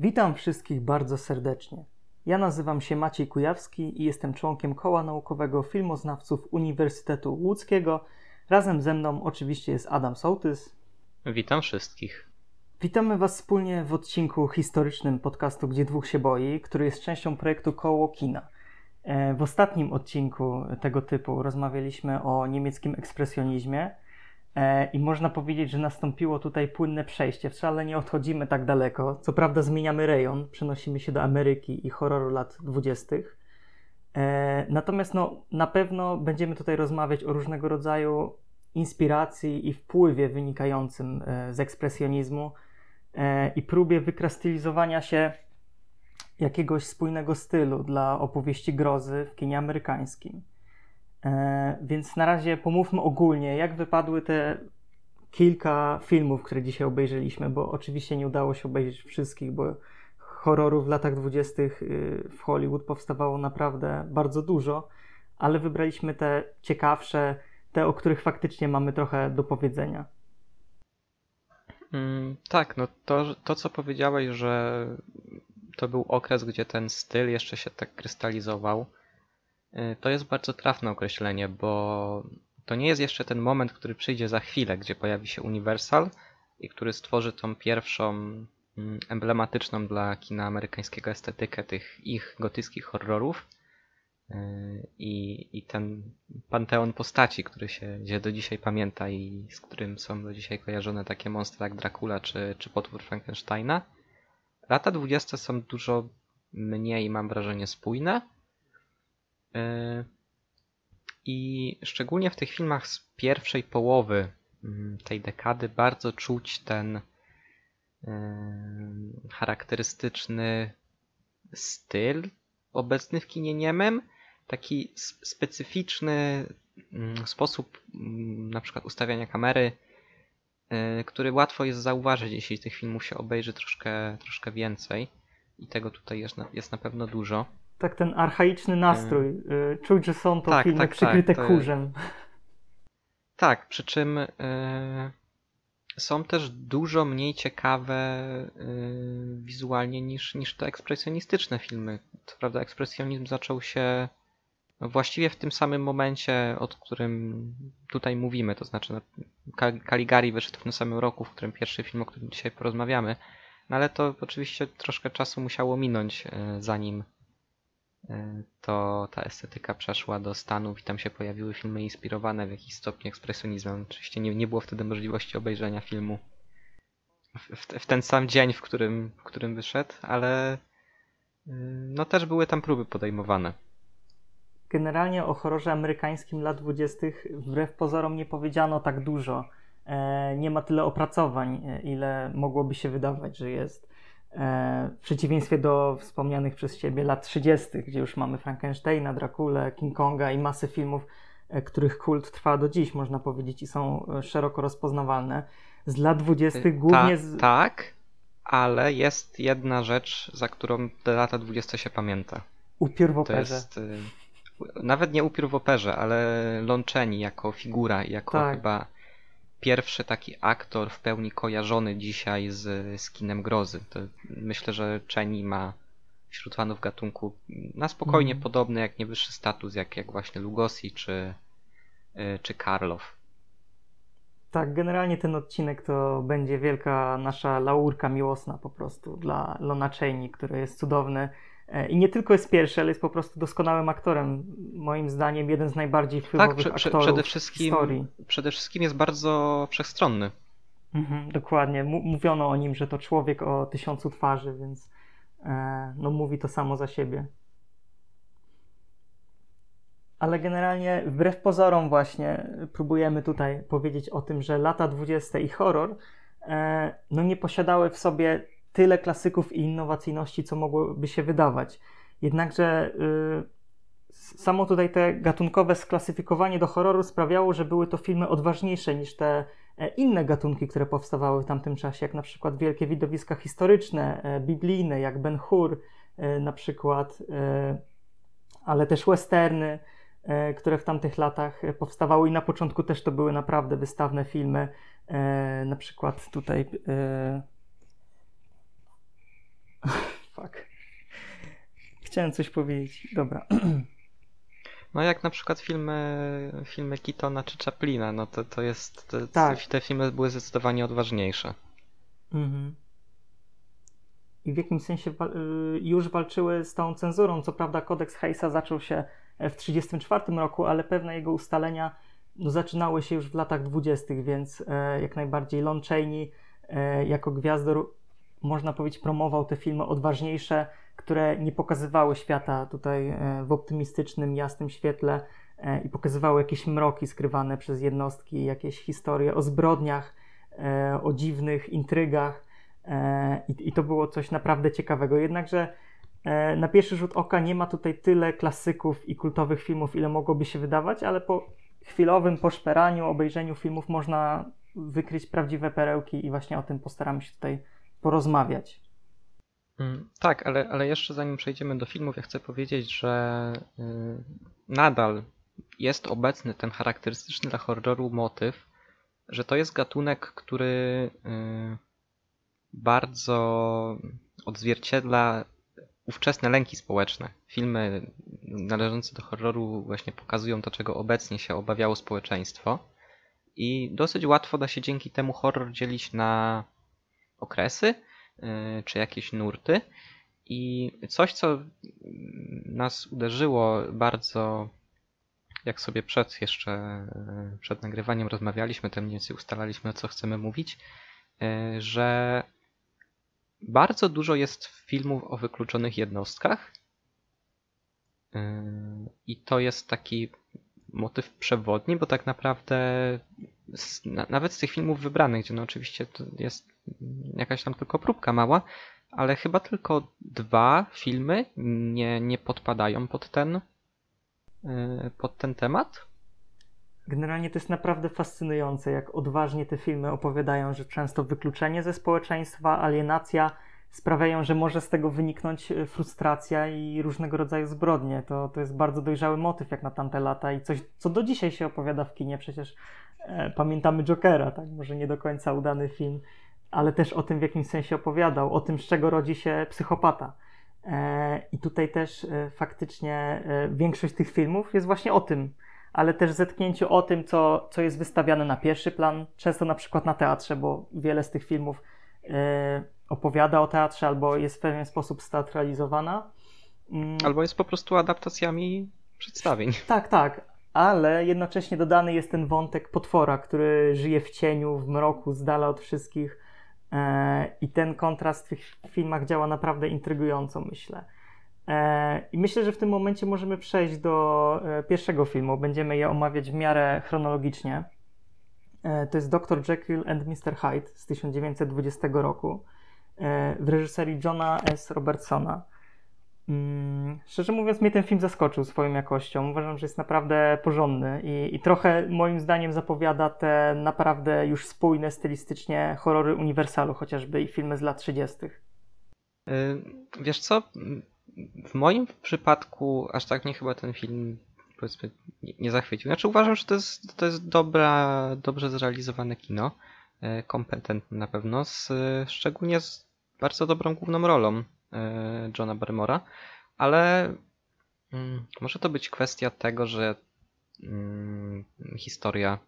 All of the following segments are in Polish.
Witam wszystkich bardzo serdecznie. Ja nazywam się Maciej Kujawski i jestem członkiem Koła Naukowego Filmoznawców Uniwersytetu Łódzkiego. Razem ze mną oczywiście jest Adam Sołtys. Witam wszystkich. Witamy Was wspólnie w odcinku historycznym podcastu Gdzie Dwóch się boi, który jest częścią projektu Koło Kina. E, w ostatnim odcinku tego typu rozmawialiśmy o niemieckim ekspresjonizmie i można powiedzieć, że nastąpiło tutaj płynne przejście. Wcale nie odchodzimy tak daleko. Co prawda zmieniamy rejon, przenosimy się do Ameryki i horroru lat dwudziestych. E, natomiast no, na pewno będziemy tutaj rozmawiać o różnego rodzaju inspiracji i wpływie wynikającym z ekspresjonizmu i próbie wykrastylizowania się jakiegoś spójnego stylu dla opowieści grozy w kinie amerykańskim. E, więc na razie pomówmy ogólnie, jak wypadły te kilka filmów, które dzisiaj obejrzeliśmy, bo oczywiście nie udało się obejrzeć wszystkich, bo horrorów w latach dwudziestych y, w Hollywood powstawało naprawdę bardzo dużo, ale wybraliśmy te ciekawsze, te, o których faktycznie mamy trochę do powiedzenia. Mm, tak, no to, to co powiedziałeś, że to był okres, gdzie ten styl jeszcze się tak krystalizował. Y, to jest bardzo trafne określenie, bo to nie jest jeszcze ten moment, który przyjdzie za chwilę, gdzie pojawi się Universal i który stworzy tą pierwszą mm, emblematyczną dla kina amerykańskiego estetykę tych ich gotyckich horrorów y, i, i ten panteon postaci, który się gdzie do dzisiaj pamięta i z którym są do dzisiaj kojarzone takie monstra jak Dracula czy, czy potwór Frankensteina. Lata 20 są dużo mniej, mam wrażenie, spójne. E, I szczególnie w tych filmach z pierwszej połowy mm, tej dekady bardzo czuć ten e, charakterystyczny styl obecny w kinie niemym, taki specyficzny mm, sposób mm, na przykład ustawiania kamery, E, który łatwo jest zauważyć, jeśli tych filmów się obejrzy troszkę, troszkę więcej. I tego tutaj jest na, jest na pewno dużo. Tak, ten archaiczny nastrój. E, czuć, że są to tak, filmy tak, przykryte tak, kurzem. Tak, przy czym y, są też dużo mniej ciekawe y, wizualnie niż, niż te ekspresjonistyczne filmy. Co prawda ekspresjonizm zaczął się właściwie w tym samym momencie, o którym tutaj mówimy, to znaczy Caligari wyszedł w tym samym roku, w którym pierwszy film, o którym dzisiaj porozmawiamy, no ale to oczywiście troszkę czasu musiało minąć, e, zanim to ta estetyka przeszła do Stanów i tam się pojawiły filmy inspirowane w jakiś stopniu ekspresjonizmem. Oczywiście nie, nie było wtedy możliwości obejrzenia filmu w, w, ten sam dzień, w którym, w którym wyszedł, ale e, no też były tam próby podejmowane. Generalnie o horrorze amerykańskim lat 20. wbrew pozorom nie powiedziano tak dużo. E, nie ma tyle opracowań, e, ile mogłoby się wydawać, że jest. E, w przeciwieństwie do wspomnianych przez Ciebie lat 30., gdzie już mamy Frankensteina, Drakulę, King Konga i masę filmów, których kult trwa do dziś, można powiedzieć, i są szeroko rozpoznawalne. Z lat 20. głównie. Z... tak, ale jest jedna rzecz, za którą te lata 20 się pamięta. Upiór w operze. To jest nawet nie upiór w operze, ale Chaney jako figura, jako tak. chyba pierwszy taki aktor w pełni kojarzony dzisiaj z, z kinem grozy. To myślę, że Chaney ma wśród fanów gatunku na spokojnie mm. podobny, jak nie wyższy status, jak, jak właśnie Lugosi czy, y, czy Karlow. Tak, generalnie ten odcinek to będzie wielka nasza laurka miłosna po prostu dla Lona Chaney, który jest cudowny I nie tylko jest pierwszy, ale jest po prostu doskonałym aktorem. Moim zdaniem jeden z najbardziej wpływowych tak, prze, aktorów przede wszystkim, historii. Przede wszystkim jest bardzo wszechstronny. Mhm, dokładnie. M mówiono o nim, że to człowiek o tysiącu twarzy, więc e, no, mówi to samo za siebie. Ale generalnie wbrew pozorom właśnie próbujemy tutaj powiedzieć o tym, że lata dwudzieste i horror e, no nie posiadały w sobie tyle klasyków i innowacyjności, co mogłoby się wydawać. Jednakże y, samo tutaj te gatunkowe sklasyfikowanie do horroru sprawiało, że były to filmy odważniejsze niż te e, inne gatunki, które powstawały w tamtym czasie, jak na przykład wielkie widowiska historyczne, e, biblijne, jak Ben Hur e, na przykład, ale też westerny, które w tamtych latach powstawały i na początku też to były naprawdę wystawne filmy, na przykład tutaj chciałem coś powiedzieć. Dobra. No jak na przykład filmy, filmy Kitona czy Chaplina, no to, to jest, to, Tak. te filmy były zdecydowanie odważniejsze. Mhm. I w jakimś sensie wa- y, już walczyły z tą cenzurą. Co prawda kodeks Hayesa zaczął się w 1934 roku, ale pewne jego ustalenia no, zaczynały się już w latach 20., więc e, jak najbardziej Lon Chaney e, jako gwiazdor można powiedzieć promował te filmy odważniejsze, które nie pokazywały świata tutaj e, w optymistycznym, jasnym świetle e, i pokazywały jakieś mroki skrywane przez jednostki, jakieś historie o zbrodniach, e, o dziwnych intrygach i, to było coś naprawdę ciekawego. Jednakże na pierwszy rzut oka nie ma tutaj tyle klasyków i kultowych filmów, ile mogłoby się wydawać, ale po chwilowym poszperaniu, obejrzeniu filmów można wykryć prawdziwe perełki i właśnie o tym postaramy się tutaj porozmawiać. Mm, Tak, ale, ale jeszcze zanim przejdziemy do filmów, ja chcę powiedzieć, że y, nadal jest obecny ten charakterystyczny dla horroru motyw, że to jest gatunek, który y, bardzo odzwierciedla ówczesne lęki społeczne. Filmy należące do horroru właśnie pokazują to, czego obecnie się obawiało społeczeństwo. I dosyć łatwo da się dzięki temu horror dzielić na okresy, y, czy jakieś nurty. I coś, co nas uderzyło bardzo, jak sobie przed jeszcze, y, przed nagrywaniem rozmawialiśmy, to mniej więcej ustalaliśmy, o co chcemy mówić, y, że bardzo dużo jest filmów o wykluczonych jednostkach. I to jest taki motyw przewodni, bo tak naprawdę z, na, nawet z tych filmów wybranych, gdzie no oczywiście to jest jakaś tam tylko próbka mała, ale chyba tylko dwa filmy nie, nie podpadają pod ten, y, pod ten temat. Generalnie to jest naprawdę fascynujące, jak odważnie te filmy opowiadają, że często wykluczenie ze społeczeństwa, alienacja sprawiają, że może z tego wyniknąć e, frustracja i różnego rodzaju zbrodnie. To, to jest bardzo dojrzały motyw jak na tamte lata i coś, co do dzisiaj się opowiada w kinie. Przecież e, pamiętamy Jokera, tak? Może nie do końca udany film, ale też o tym w jakimś sensie opowiadał, o tym, z czego rodzi się psychopata. E, I tutaj też e, faktycznie większość tych filmów jest właśnie o tym, ale też zetknięciu o tym, co, co jest wystawiane na pierwszy plan, często na przykład na teatrze, bo wiele z tych filmów opowiada o teatrze albo jest w pewien sposób steatralizowana. Mm, Albo jest po prostu adaptacjami przedstawień. tak, tak, ale jednocześnie dodany jest ten wątek potwora, który żyje w cieniu, w mroku, z dala od wszystkich. E, I ten kontrast w tych filmach działa naprawdę intrygująco, myślę. E, I myślę, że w tym momencie możemy przejść do e, pierwszego filmu. Będziemy je omawiać w miarę chronologicznie. To jest Dr. Jekyll and Mr. Hyde z 1920 roku w reżyserii Johna S. Robertsona. Mm, Szczerze mówiąc, mnie ten film zaskoczył swoją jakością. Uważam, że jest naprawdę porządny i, i trochę moim zdaniem zapowiada te naprawdę już spójne stylistycznie horrory Uniwersalu, chociażby i filmy z lat 30. Y, Wiesz co? W moim przypadku aż tak mnie chyba ten film powiedzmy nie- zachwycił. Znaczy uważam, że to jest, to jest dobra, dobrze zrealizowane kino. y, Kompetentne na pewno, z, szczególnie z bardzo dobrą główną rolą y, Johna Barrymora, ale mm, może to być kwestia tego, że mm, historia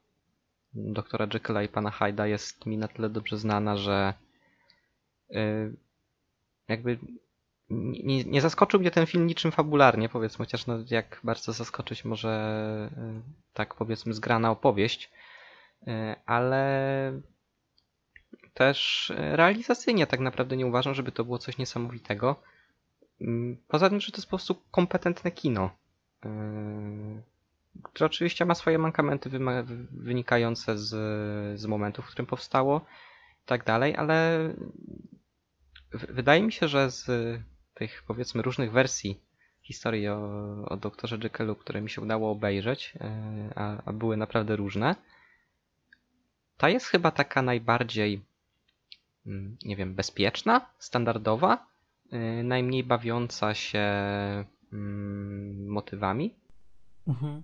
doktora Jekylla i pana Hyda jest mi na tyle dobrze znana, że y, jakby nie, nie zaskoczył mnie ten film niczym fabularnie, powiedzmy, chociaż no, jak bardzo zaskoczyć może y, tak powiedzmy zgrana opowieść, y, ale też y, realizacyjnie tak naprawdę nie uważam, żeby to było coś niesamowitego. Mm, Poza tym, że to jest po prostu kompetentne kino, które oczywiście ma swoje mankamenty wynikające z, z momentu, w którym powstało i tak dalej, ale wydaje mi się, że z tych powiedzmy różnych wersji historii o, o doktorze Jekyllu, które mi się udało obejrzeć, e, a, a były naprawdę różne, ta jest chyba taka najbardziej, nie wiem, bezpieczna, standardowa, e, najmniej bawiąca się mm, motywami. Mhm.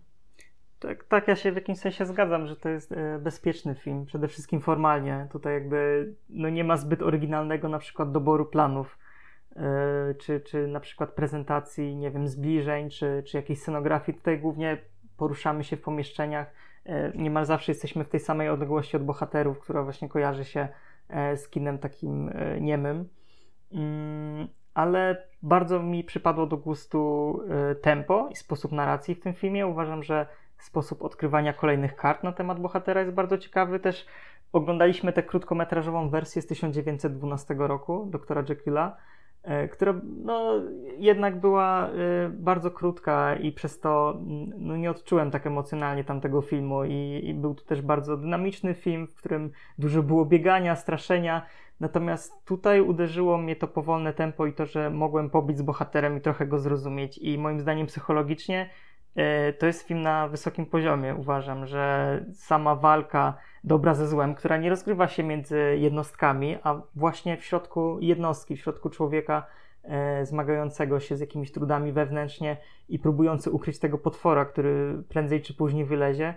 Tak, tak, ja się w jakimś sensie zgadzam, że to jest e, bezpieczny film, przede wszystkim formalnie. Tutaj jakby no nie ma zbyt oryginalnego na przykład doboru planów. czy, czy na przykład prezentacji, nie wiem, zbliżeń, czy, czy jakiejś scenografii. Tutaj głównie poruszamy się w pomieszczeniach. Niemal zawsze jesteśmy w tej samej odległości od bohaterów, która właśnie kojarzy się z kinem takim niemym. Mm, ale bardzo mi przypadło do gustu e, tempo i sposób narracji w tym filmie. Uważam, że sposób odkrywania kolejnych kart na temat bohatera jest bardzo ciekawy. Też oglądaliśmy tę krótkometrażową wersję z 1912 roku, doktora Jekylla, e, która no, jednak była e, bardzo krótka i przez to no, nie odczułem tak emocjonalnie tamtego filmu i, i był to też bardzo dynamiczny film, w którym dużo było biegania, straszenia, Natomiast tutaj uderzyło mnie to powolne tempo i to, że mogłem pobić z bohaterem i trochę go zrozumieć. I moim zdaniem psychologicznie e, to jest film na wysokim poziomie. Uważam, że sama walka dobra ze złem, która nie rozgrywa się między jednostkami, a właśnie w środku jednostki, w środku człowieka e, zmagającego się z jakimiś trudami wewnętrznie i próbujący ukryć tego potwora, który prędzej czy później wylezie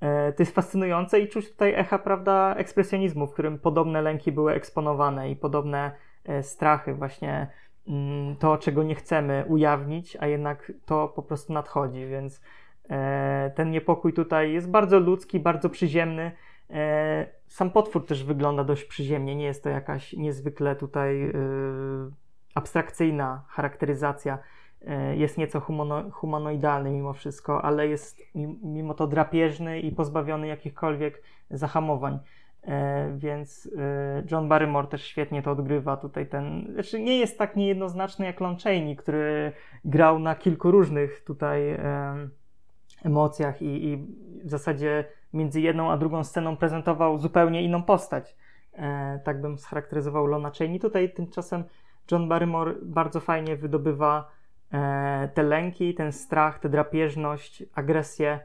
E, to jest fascynujące i czuć tutaj echa, prawda, ekspresjonizmu, w którym podobne lęki były eksponowane i podobne e, strachy, właśnie to, czego nie chcemy ujawnić, a jednak to po prostu nadchodzi, więc e, ten niepokój tutaj jest bardzo ludzki, bardzo przyziemny. Sam potwór też wygląda dość przyziemnie, nie jest to jakaś niezwykle tutaj abstrakcyjna charakteryzacja E, jest nieco humano, humanoidalny mimo wszystko, ale jest mimo to drapieżny i pozbawiony jakichkolwiek zahamowań. E, więc e, John Barrymore też świetnie to odgrywa. Tutaj ten, znaczy nie jest tak niejednoznaczny jak Lon Chaney, który grał na kilku różnych tutaj emocjach i, i w zasadzie między jedną a drugą sceną prezentował zupełnie inną postać. Tak bym scharakteryzował Lona Chaney. Tutaj tymczasem John Barrymore bardzo fajnie wydobywa E, te lęki, ten strach, tę drapieżność, agresję.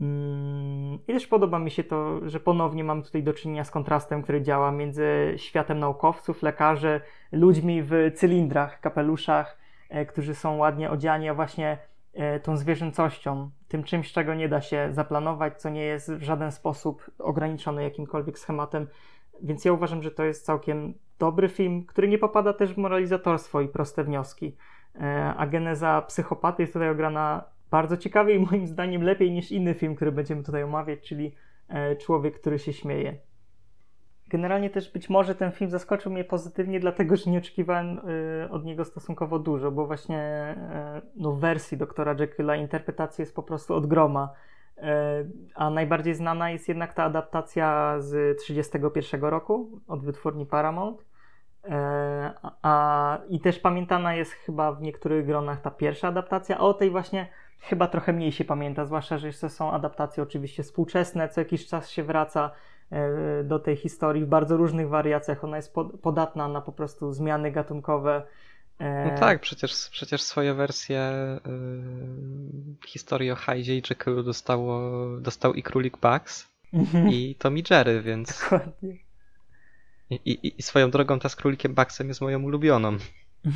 Mm, I też podoba mi się to, że ponownie mamy tutaj do czynienia z kontrastem, który działa między światem naukowców, lekarzy, ludźmi w cylindrach, kapeluszach, e, którzy są ładnie odziani, a właśnie e, tą zwierzęcością, tym czymś, czego nie da się zaplanować, co nie jest w żaden sposób ograniczone jakimkolwiek schematem. Więc ja uważam, że to jest całkiem dobry film, który nie popada też w moralizatorstwo i proste wnioski. E, a geneza psychopaty jest tutaj ograna bardzo ciekawie i moim zdaniem lepiej niż inny film, który będziemy tutaj omawiać, czyli e, Człowiek, który się śmieje. Generalnie też być może ten film zaskoczył mnie pozytywnie, dlatego że nie oczekiwałem e, od niego stosunkowo dużo, bo właśnie no, w wersji doktora Jekylla interpretacja jest po prostu od groma. A najbardziej znana jest jednak ta adaptacja z 1931 roku od wytwórni Paramount E, a, I też pamiętana jest chyba w niektórych gronach ta pierwsza adaptacja, a o tej właśnie chyba trochę mniej się pamięta, zwłaszcza, że jeszcze są adaptacje oczywiście współczesne, co jakiś czas się wraca e, do tej historii w bardzo różnych wariacjach. Ona jest podatna na po prostu zmiany gatunkowe. E, no tak, przecież, przecież swoje wersje yy, historii o Hydzie i Jekyllu dostało, dostał i Królik Bugs mhm. i Tommy Jerry, więc... Dokładnie. I, i, I, swoją drogą ta z królikiem Baxem jest moją ulubioną.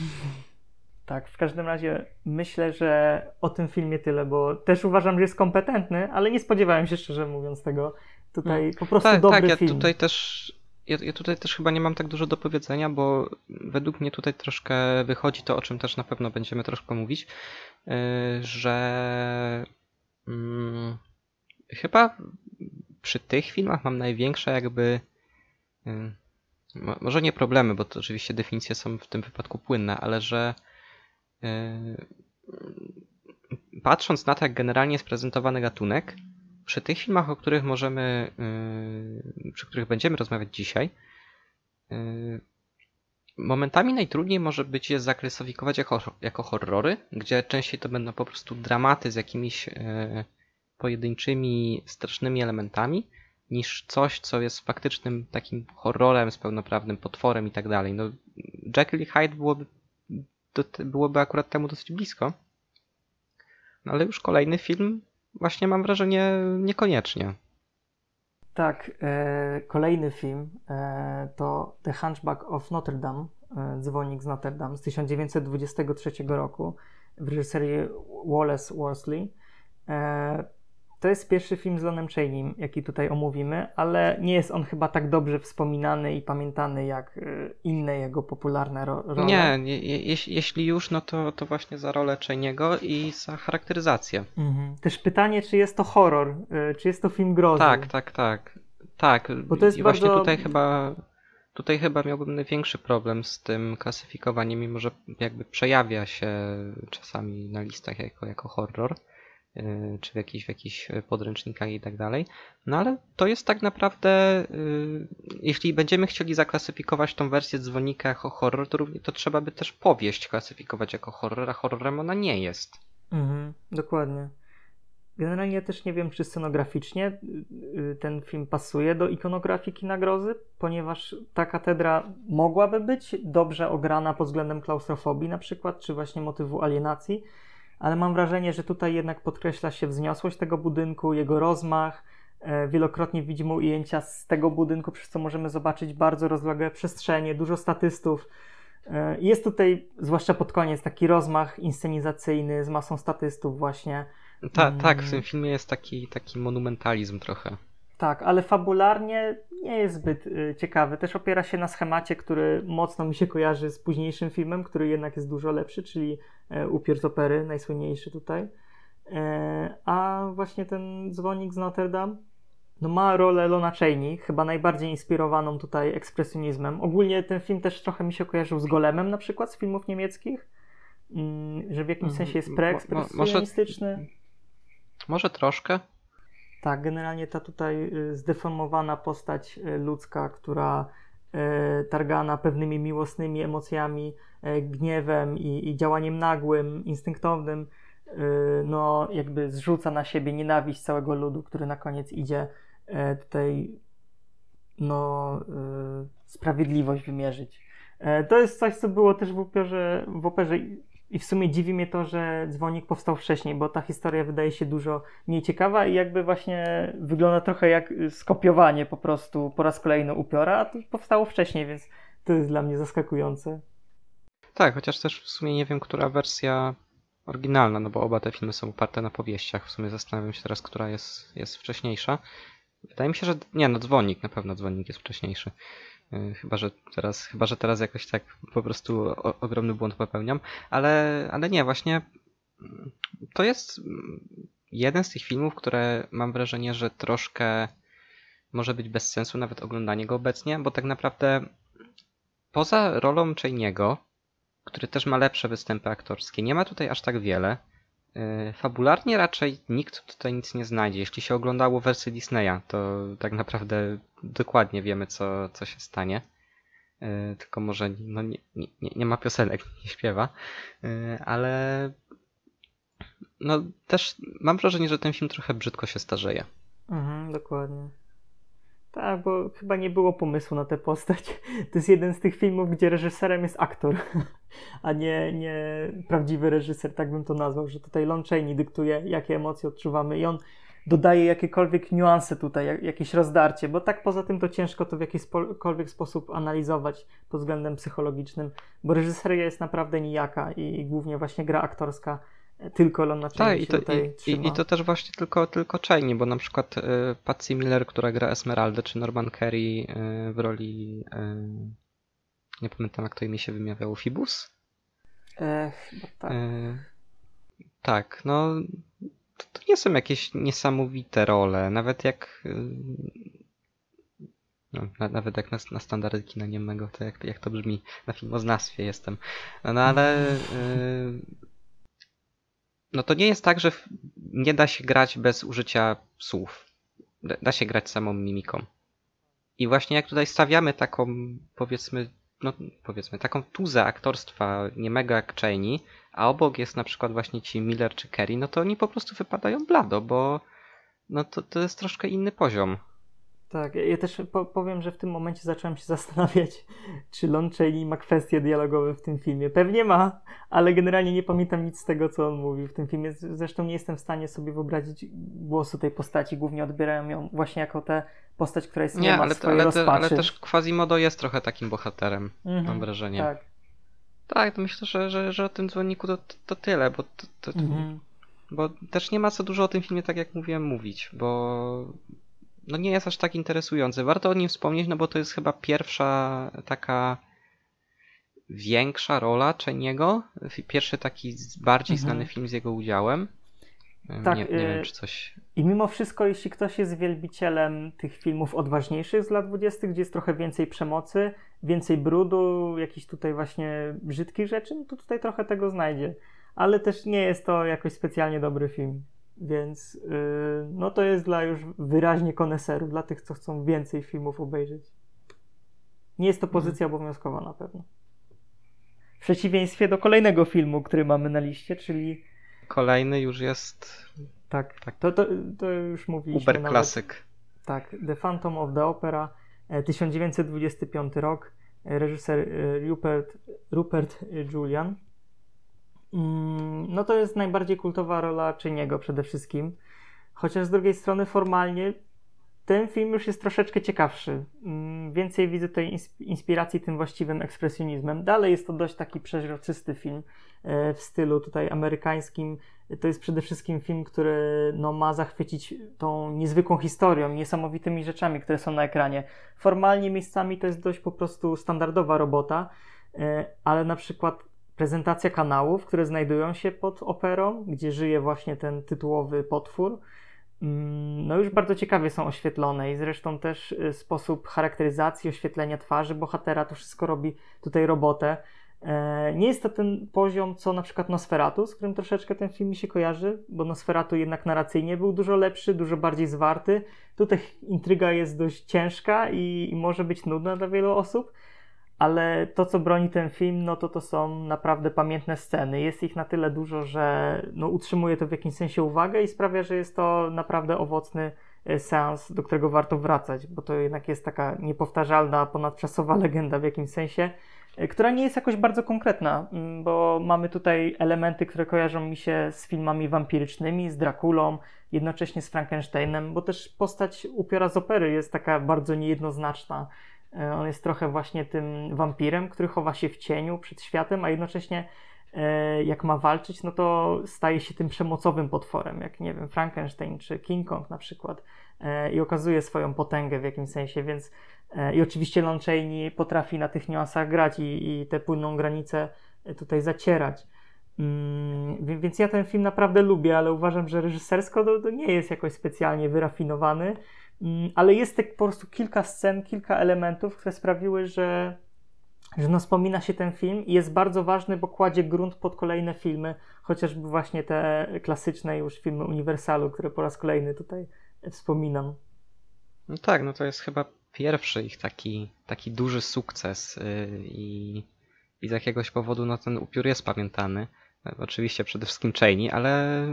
Tak, w każdym razie myślę, że o tym filmie tyle, bo też uważam, że jest kompetentny, ale nie spodziewałem się szczerze mówiąc tego. Tutaj hmm. po prostu tak, dobry tak, film. Ja tutaj też ja, ja, tutaj też chyba nie mam tak dużo do powiedzenia, bo według mnie tutaj troszkę wychodzi to, o czym też na pewno będziemy troszkę mówić, yy, że yy, chyba przy tych filmach mam największe jakby yy, może nie problemy, bo to oczywiście definicje są w tym wypadku płynne, ale że yy, patrząc na to, jak generalnie jest prezentowany gatunek, przy tych filmach, o których możemy, yy, przy których będziemy rozmawiać dzisiaj, yy, momentami najtrudniej może być je zaklasyfikować jako, jako horrory, gdzie częściej to będą po prostu dramaty z jakimiś pojedynczymi, strasznymi elementami, niż coś, co jest faktycznym takim horrorem z pełnoprawnym potworem i tak dalej. No, Jekyll i Hyde byłoby, byłoby akurat temu dosyć blisko. No ale już kolejny film właśnie mam wrażenie niekoniecznie. Tak, e, kolejny film e, to The Hunchback of Notre Dame, e, Dzwonik z Notre Dame z 1923 roku w reżyserii Wallace Worsley. E, to jest pierwszy film z Lonem Chaney'm, jaki tutaj omówimy, ale nie jest on chyba tak dobrze wspominany i pamiętany jak y, inne jego popularne ro role. Nie, nie jeśli, jeśli już, no to, to właśnie za rolę Chaney'ego i za charakteryzację. Mhm. Też pytanie, czy jest to horror, y, czy jest to film grozy. Tak, tak, tak. Tak, Bo to jest i bardzo... właśnie tutaj chyba tutaj chyba miałbym największy problem z tym klasyfikowaniem, mimo że jakby przejawia się czasami na listach jako, jako horror. Y, czy w jakichś, w jakichś podręcznikach i tak dalej. No ale to jest tak naprawdę, y, jeśli będziemy chcieli zaklasyfikować tą wersję dzwonika jako horror, to, to trzeba by też powieść klasyfikować jako horror, a horrorem ona nie jest. Mhm, dokładnie. Generalnie ja też nie wiem, czy scenograficznie ten film pasuje do ikonografii kina grozy, ponieważ ta katedra mogłaby być dobrze ograna pod względem klaustrofobii na przykład, czy właśnie motywu alienacji, ale mam wrażenie, że tutaj jednak podkreśla się wzniosłość tego budynku, jego rozmach. E, wielokrotnie widzimy ujęcia z tego budynku, przez co możemy zobaczyć bardzo rozległe przestrzenie, dużo statystów. E, jest tutaj, zwłaszcza pod koniec, taki rozmach inscenizacyjny z masą statystów właśnie. Ta, tak, w tym filmie jest taki, taki monumentalizm trochę. Tak, ale fabularnie nie jest zbyt y, ciekawy. Też opiera się na schemacie, który mocno mi się kojarzy z późniejszym filmem, który jednak jest dużo lepszy, czyli e, Upiór z opery, najsłynniejszy tutaj. E, a właśnie ten dzwonik z Notre Dame no ma rolę Lona Chaney, chyba najbardziej inspirowaną tutaj ekspresjonizmem. Ogólnie ten film też trochę mi się kojarzył z Golemem na przykład z filmów niemieckich, mm, że w jakimś sensie jest preekspresjonistyczny. Może, może troszkę, tak, generalnie ta tutaj y, zdeformowana postać y, ludzka, która y, targana pewnymi miłosnymi emocjami, gniewem i, i działaniem nagłym, instynktownym, no jakby zrzuca na siebie nienawiść całego ludu, który na koniec idzie tutaj no sprawiedliwość wymierzyć. To jest coś, co było też w operze, w operze i w sumie dziwi mnie to, że dzwonik powstał wcześniej, bo ta historia wydaje się dużo mniej ciekawa i jakby właśnie wygląda trochę jak skopiowanie po prostu po raz kolejny upiora, a to powstało wcześniej, więc to jest dla mnie zaskakujące. Tak, chociaż też w sumie nie wiem, która wersja oryginalna, no bo oba te filmy są oparte na powieściach. W sumie zastanawiam się teraz, która jest, jest wcześniejsza. Wydaje mi się, że nie, no dzwonik, na pewno dzwonik jest wcześniejszy. Y, chyba, że teraz, chyba, że teraz jakoś tak po prostu o, ogromny błąd popełniam, ale, ale nie, właśnie mm, to jest mm, jeden z tych filmów, które mam wrażenie, że troszkę może być bez sensu nawet oglądanie go obecnie, bo tak naprawdę poza rolą Chainiego, który też ma lepsze występy aktorskie, nie ma tutaj aż tak wiele. Y, fabularnie raczej nikt tutaj nic nie znajdzie. Jeśli się oglądało wersję Disneya, to tak naprawdę dokładnie wiemy, co, co się stanie. Y, tylko może no nie, nie, nie ma piosenek, nie śpiewa. Y, ale no też mam wrażenie, że ten film trochę brzydko się starzeje. Mhm, dokładnie. Tak, bo chyba nie było pomysłu na tę postać. To jest jeden z tych filmów, gdzie reżyserem jest aktor, a nie, nie prawdziwy reżyser, tak bym to nazwał, że tutaj Lon Chaney dyktuje, jakie emocje odczuwamy i on dodaje jakiekolwiek niuanse tutaj, jakieś rozdarcie, bo tak poza tym to ciężko to w jakikolwiek sposób analizować pod względem psychologicznym, bo reżyseria jest naprawdę nijaka i głównie właśnie gra aktorska tylko Lona Chaney tak, i to, i, i, i, to też właśnie tylko, tylko Chaney, bo na przykład y, Patsy Miller, która gra Esmeraldę, czy Norman Kerry y, w roli y, nie pamiętam jak to imię się wymawiało, Fibus? E, chyba tak. E, tak, no to, to, nie są jakieś niesamowite role, nawet jak y, no, na, nawet jak na, na standardy kina niemego, to jak, jak to brzmi na filmoznawstwie jestem. No ale y, no to nie jest tak, że nie da się grać bez użycia słów. Da się grać samą mimiką. I właśnie jak tutaj stawiamy taką, powiedzmy, no powiedzmy, taką tuzę aktorstwa niemego jak Cheney, a obok jest na przykład właśnie ci Miller czy Kerry, no to oni po prostu wypadają blado, bo no to, to jest troszkę inny poziom. Tak, ja też po powiem, że w tym momencie zacząłem się zastanawiać, czy Lon Chaney ma kwestie dialogowe w tym filmie. Pewnie ma, ale generalnie nie pamiętam nic z tego, co on mówił w tym filmie. Zresztą nie jestem w stanie sobie wyobrazić głosu tej postaci. Głównie odbierają ją właśnie jako tę postać, która jest nie, nie ale, ale, rozpaczy. ale też Quasimodo jest trochę takim bohaterem, mhm, mam wrażenie. Tak. Tak, to myślę, że, że, że o tym dzwonniku to, to, to tyle, bo to, to, mhm. bo też nie ma co dużo o tym filmie, tak jak mówiłem, mówić, bo no nie jest aż tak interesujący. Warto o nim wspomnieć, no bo to jest chyba pierwsza taka większa rola Czeniego. Pierwszy taki bardziej mhm. znany film z jego udziałem. Tak, nie, nie wiem, y, czy coś. I mimo wszystko, jeśli ktoś jest wielbicielem tych filmów odważniejszych z lat 20., gdzie jest trochę więcej przemocy, więcej brudu, jakichś tutaj właśnie brzydkich rzeczy, no to tutaj trochę tego znajdzie. Ale też nie jest to jakoś specjalnie dobry film. Więc yy, no to jest dla już wyraźnie koneserów, dla tych, co chcą więcej filmów obejrzeć. Nie jest to mhm. pozycja obowiązkowa na pewno. W przeciwieństwie do kolejnego filmu, który mamy na liście, czyli. Kolejny już jest. Tak, tak. To, to, to już mówiliśmy. Uber klasyk. Tak, The Phantom of the Opera, 1925 e, rok, e, reżyser e, Rupert, Rupert Julian. Mm, no to jest najbardziej kultowa rola Czyniego przede wszystkim. Chociaż z drugiej strony formalnie ten film już jest troszeczkę ciekawszy. Mm, więcej widzę tutaj inspiracji tym właściwym ekspresjonizmem. Dalej jest to dość taki przeźroczysty film e, w stylu tutaj amerykańskim. To jest przede wszystkim film, który no, ma zachwycić tą niezwykłą historią, niesamowitymi rzeczami, które są na ekranie. Formalnie miejscami to jest dość po prostu standardowa robota, e, ale na przykład prezentacja kanałów, które znajdują się pod operą, gdzie żyje właśnie ten tytułowy potwór, mm, no już bardzo ciekawie są oświetlone i zresztą też y, sposób charakteryzacji, oświetlenia twarzy bohatera, to wszystko robi tutaj robotę. E, nie jest to ten poziom, co na przykład Nosferatu, z którym troszeczkę ten film mi się kojarzy, bo Nosferatu jednak narracyjnie był dużo lepszy, dużo bardziej zwarty. Tutaj intryga jest dość ciężka i, i może być nudna dla wielu osób, ale to, co broni ten film, no to to są naprawdę pamiętne sceny. Jest ich na tyle dużo, że no, utrzymuje to w jakimś sensie uwagę i sprawia, że jest to naprawdę owocny e, seans, do którego warto wracać, bo to jednak jest taka niepowtarzalna, ponadczasowa legenda w jakimś sensie, e, która nie jest jakoś bardzo konkretna, mm, bo mamy tutaj elementy, które kojarzą mi się z filmami wampirycznymi, z Drakulą, jednocześnie z Frankensteinem, bo też postać upiora z opery jest taka bardzo niejednoznaczna. E, on jest trochę właśnie tym wampirem, który chowa się w cieniu przed światem, a jednocześnie e, jak ma walczyć, no to staje się tym przemocowym potworem, jak nie wiem, Frankenstein czy King Kong na przykład e, i okazuje swoją potęgę w jakimś sensie, więc i oczywiście Lon Chaney potrafi na tych niuansach grać i, i te płynną granicę tutaj zacierać. Mm, więc ja ten film naprawdę lubię, ale uważam, że reżysersko to, to nie jest jakoś specjalnie wyrafinowany. Mm, ale jest tak po prostu kilka scen, kilka elementów, które sprawiły, że, że no wspomina się ten film i jest bardzo ważny, bo kładzie grunt pod kolejne filmy, chociażby właśnie te klasyczne już filmy Uniwersalu, które po raz kolejny tutaj wspominam. No tak, no to jest chyba pierwszy ich taki, taki duży sukces yy, i, i z jakiegoś powodu no ten upiór jest pamiętany. Oczywiście przede wszystkim Cheney, ale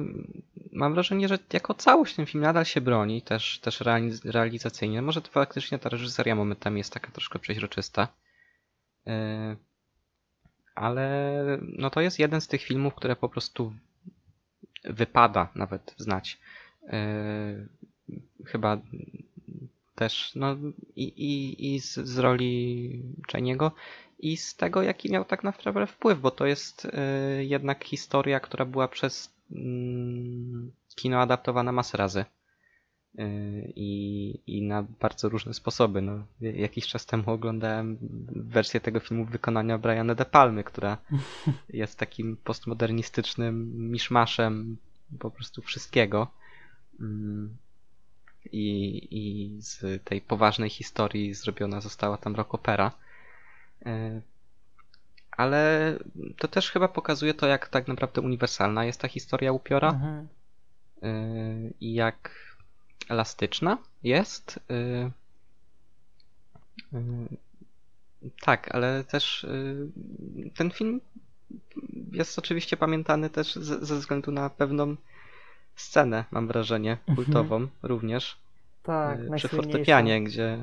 mam wrażenie, że jako całość ten film nadal się broni, też, też realizacyjnie. Może to faktycznie ta reżyseria momentami jest taka troszkę przeźroczysta. E, ale no to jest jeden z tych filmów, które po prostu wypada nawet znać. E, chyba też no, i, i, i z, z roli Czeniego i z tego, jaki miał tak naprawdę wpływ, bo to jest y, jednak historia, która była przez y, kino adaptowana masę razy. Y, I, I na bardzo różne sposoby. No, jakiś czas temu oglądałem wersję tego filmu w wykonaniu Briana De Palmy, która jest takim postmodernistycznym miszmaszem po prostu wszystkiego. I, I z tej poważnej historii zrobiona została tam rock opera. E, ale to też chyba pokazuje to, jak tak naprawdę uniwersalna jest ta historia upiora mhm. E, i jak elastyczna jest. E, tak, ale też ten film jest oczywiście pamiętany też ze względu na pewną scenę, mam wrażenie, mhm. kultową mhm. również. Tak, przy fortepianie, gdzie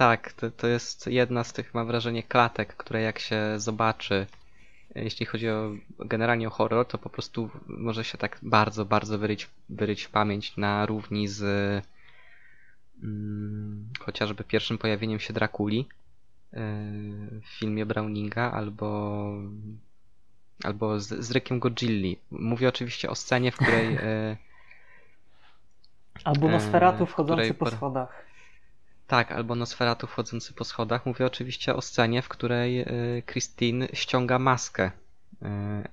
tak, to, to jest jedna z tych, mam wrażenie, klatek, które jak się zobaczy, jeśli chodzi o generalnie o horror, to po prostu może się tak bardzo, bardzo wyryć, wyryć w pamięć na równi z mm, chociażby pierwszym pojawieniem się Drakuli yy, w filmie Browninga albo albo z, z Rykiem Godzilli. Mówię oczywiście o scenie, w której... E, albo Nosferatu wchodzący po schodach. Tak, albo Nosferatu wchodzący po schodach. Mówię oczywiście o scenie, w której Christine ściąga maskę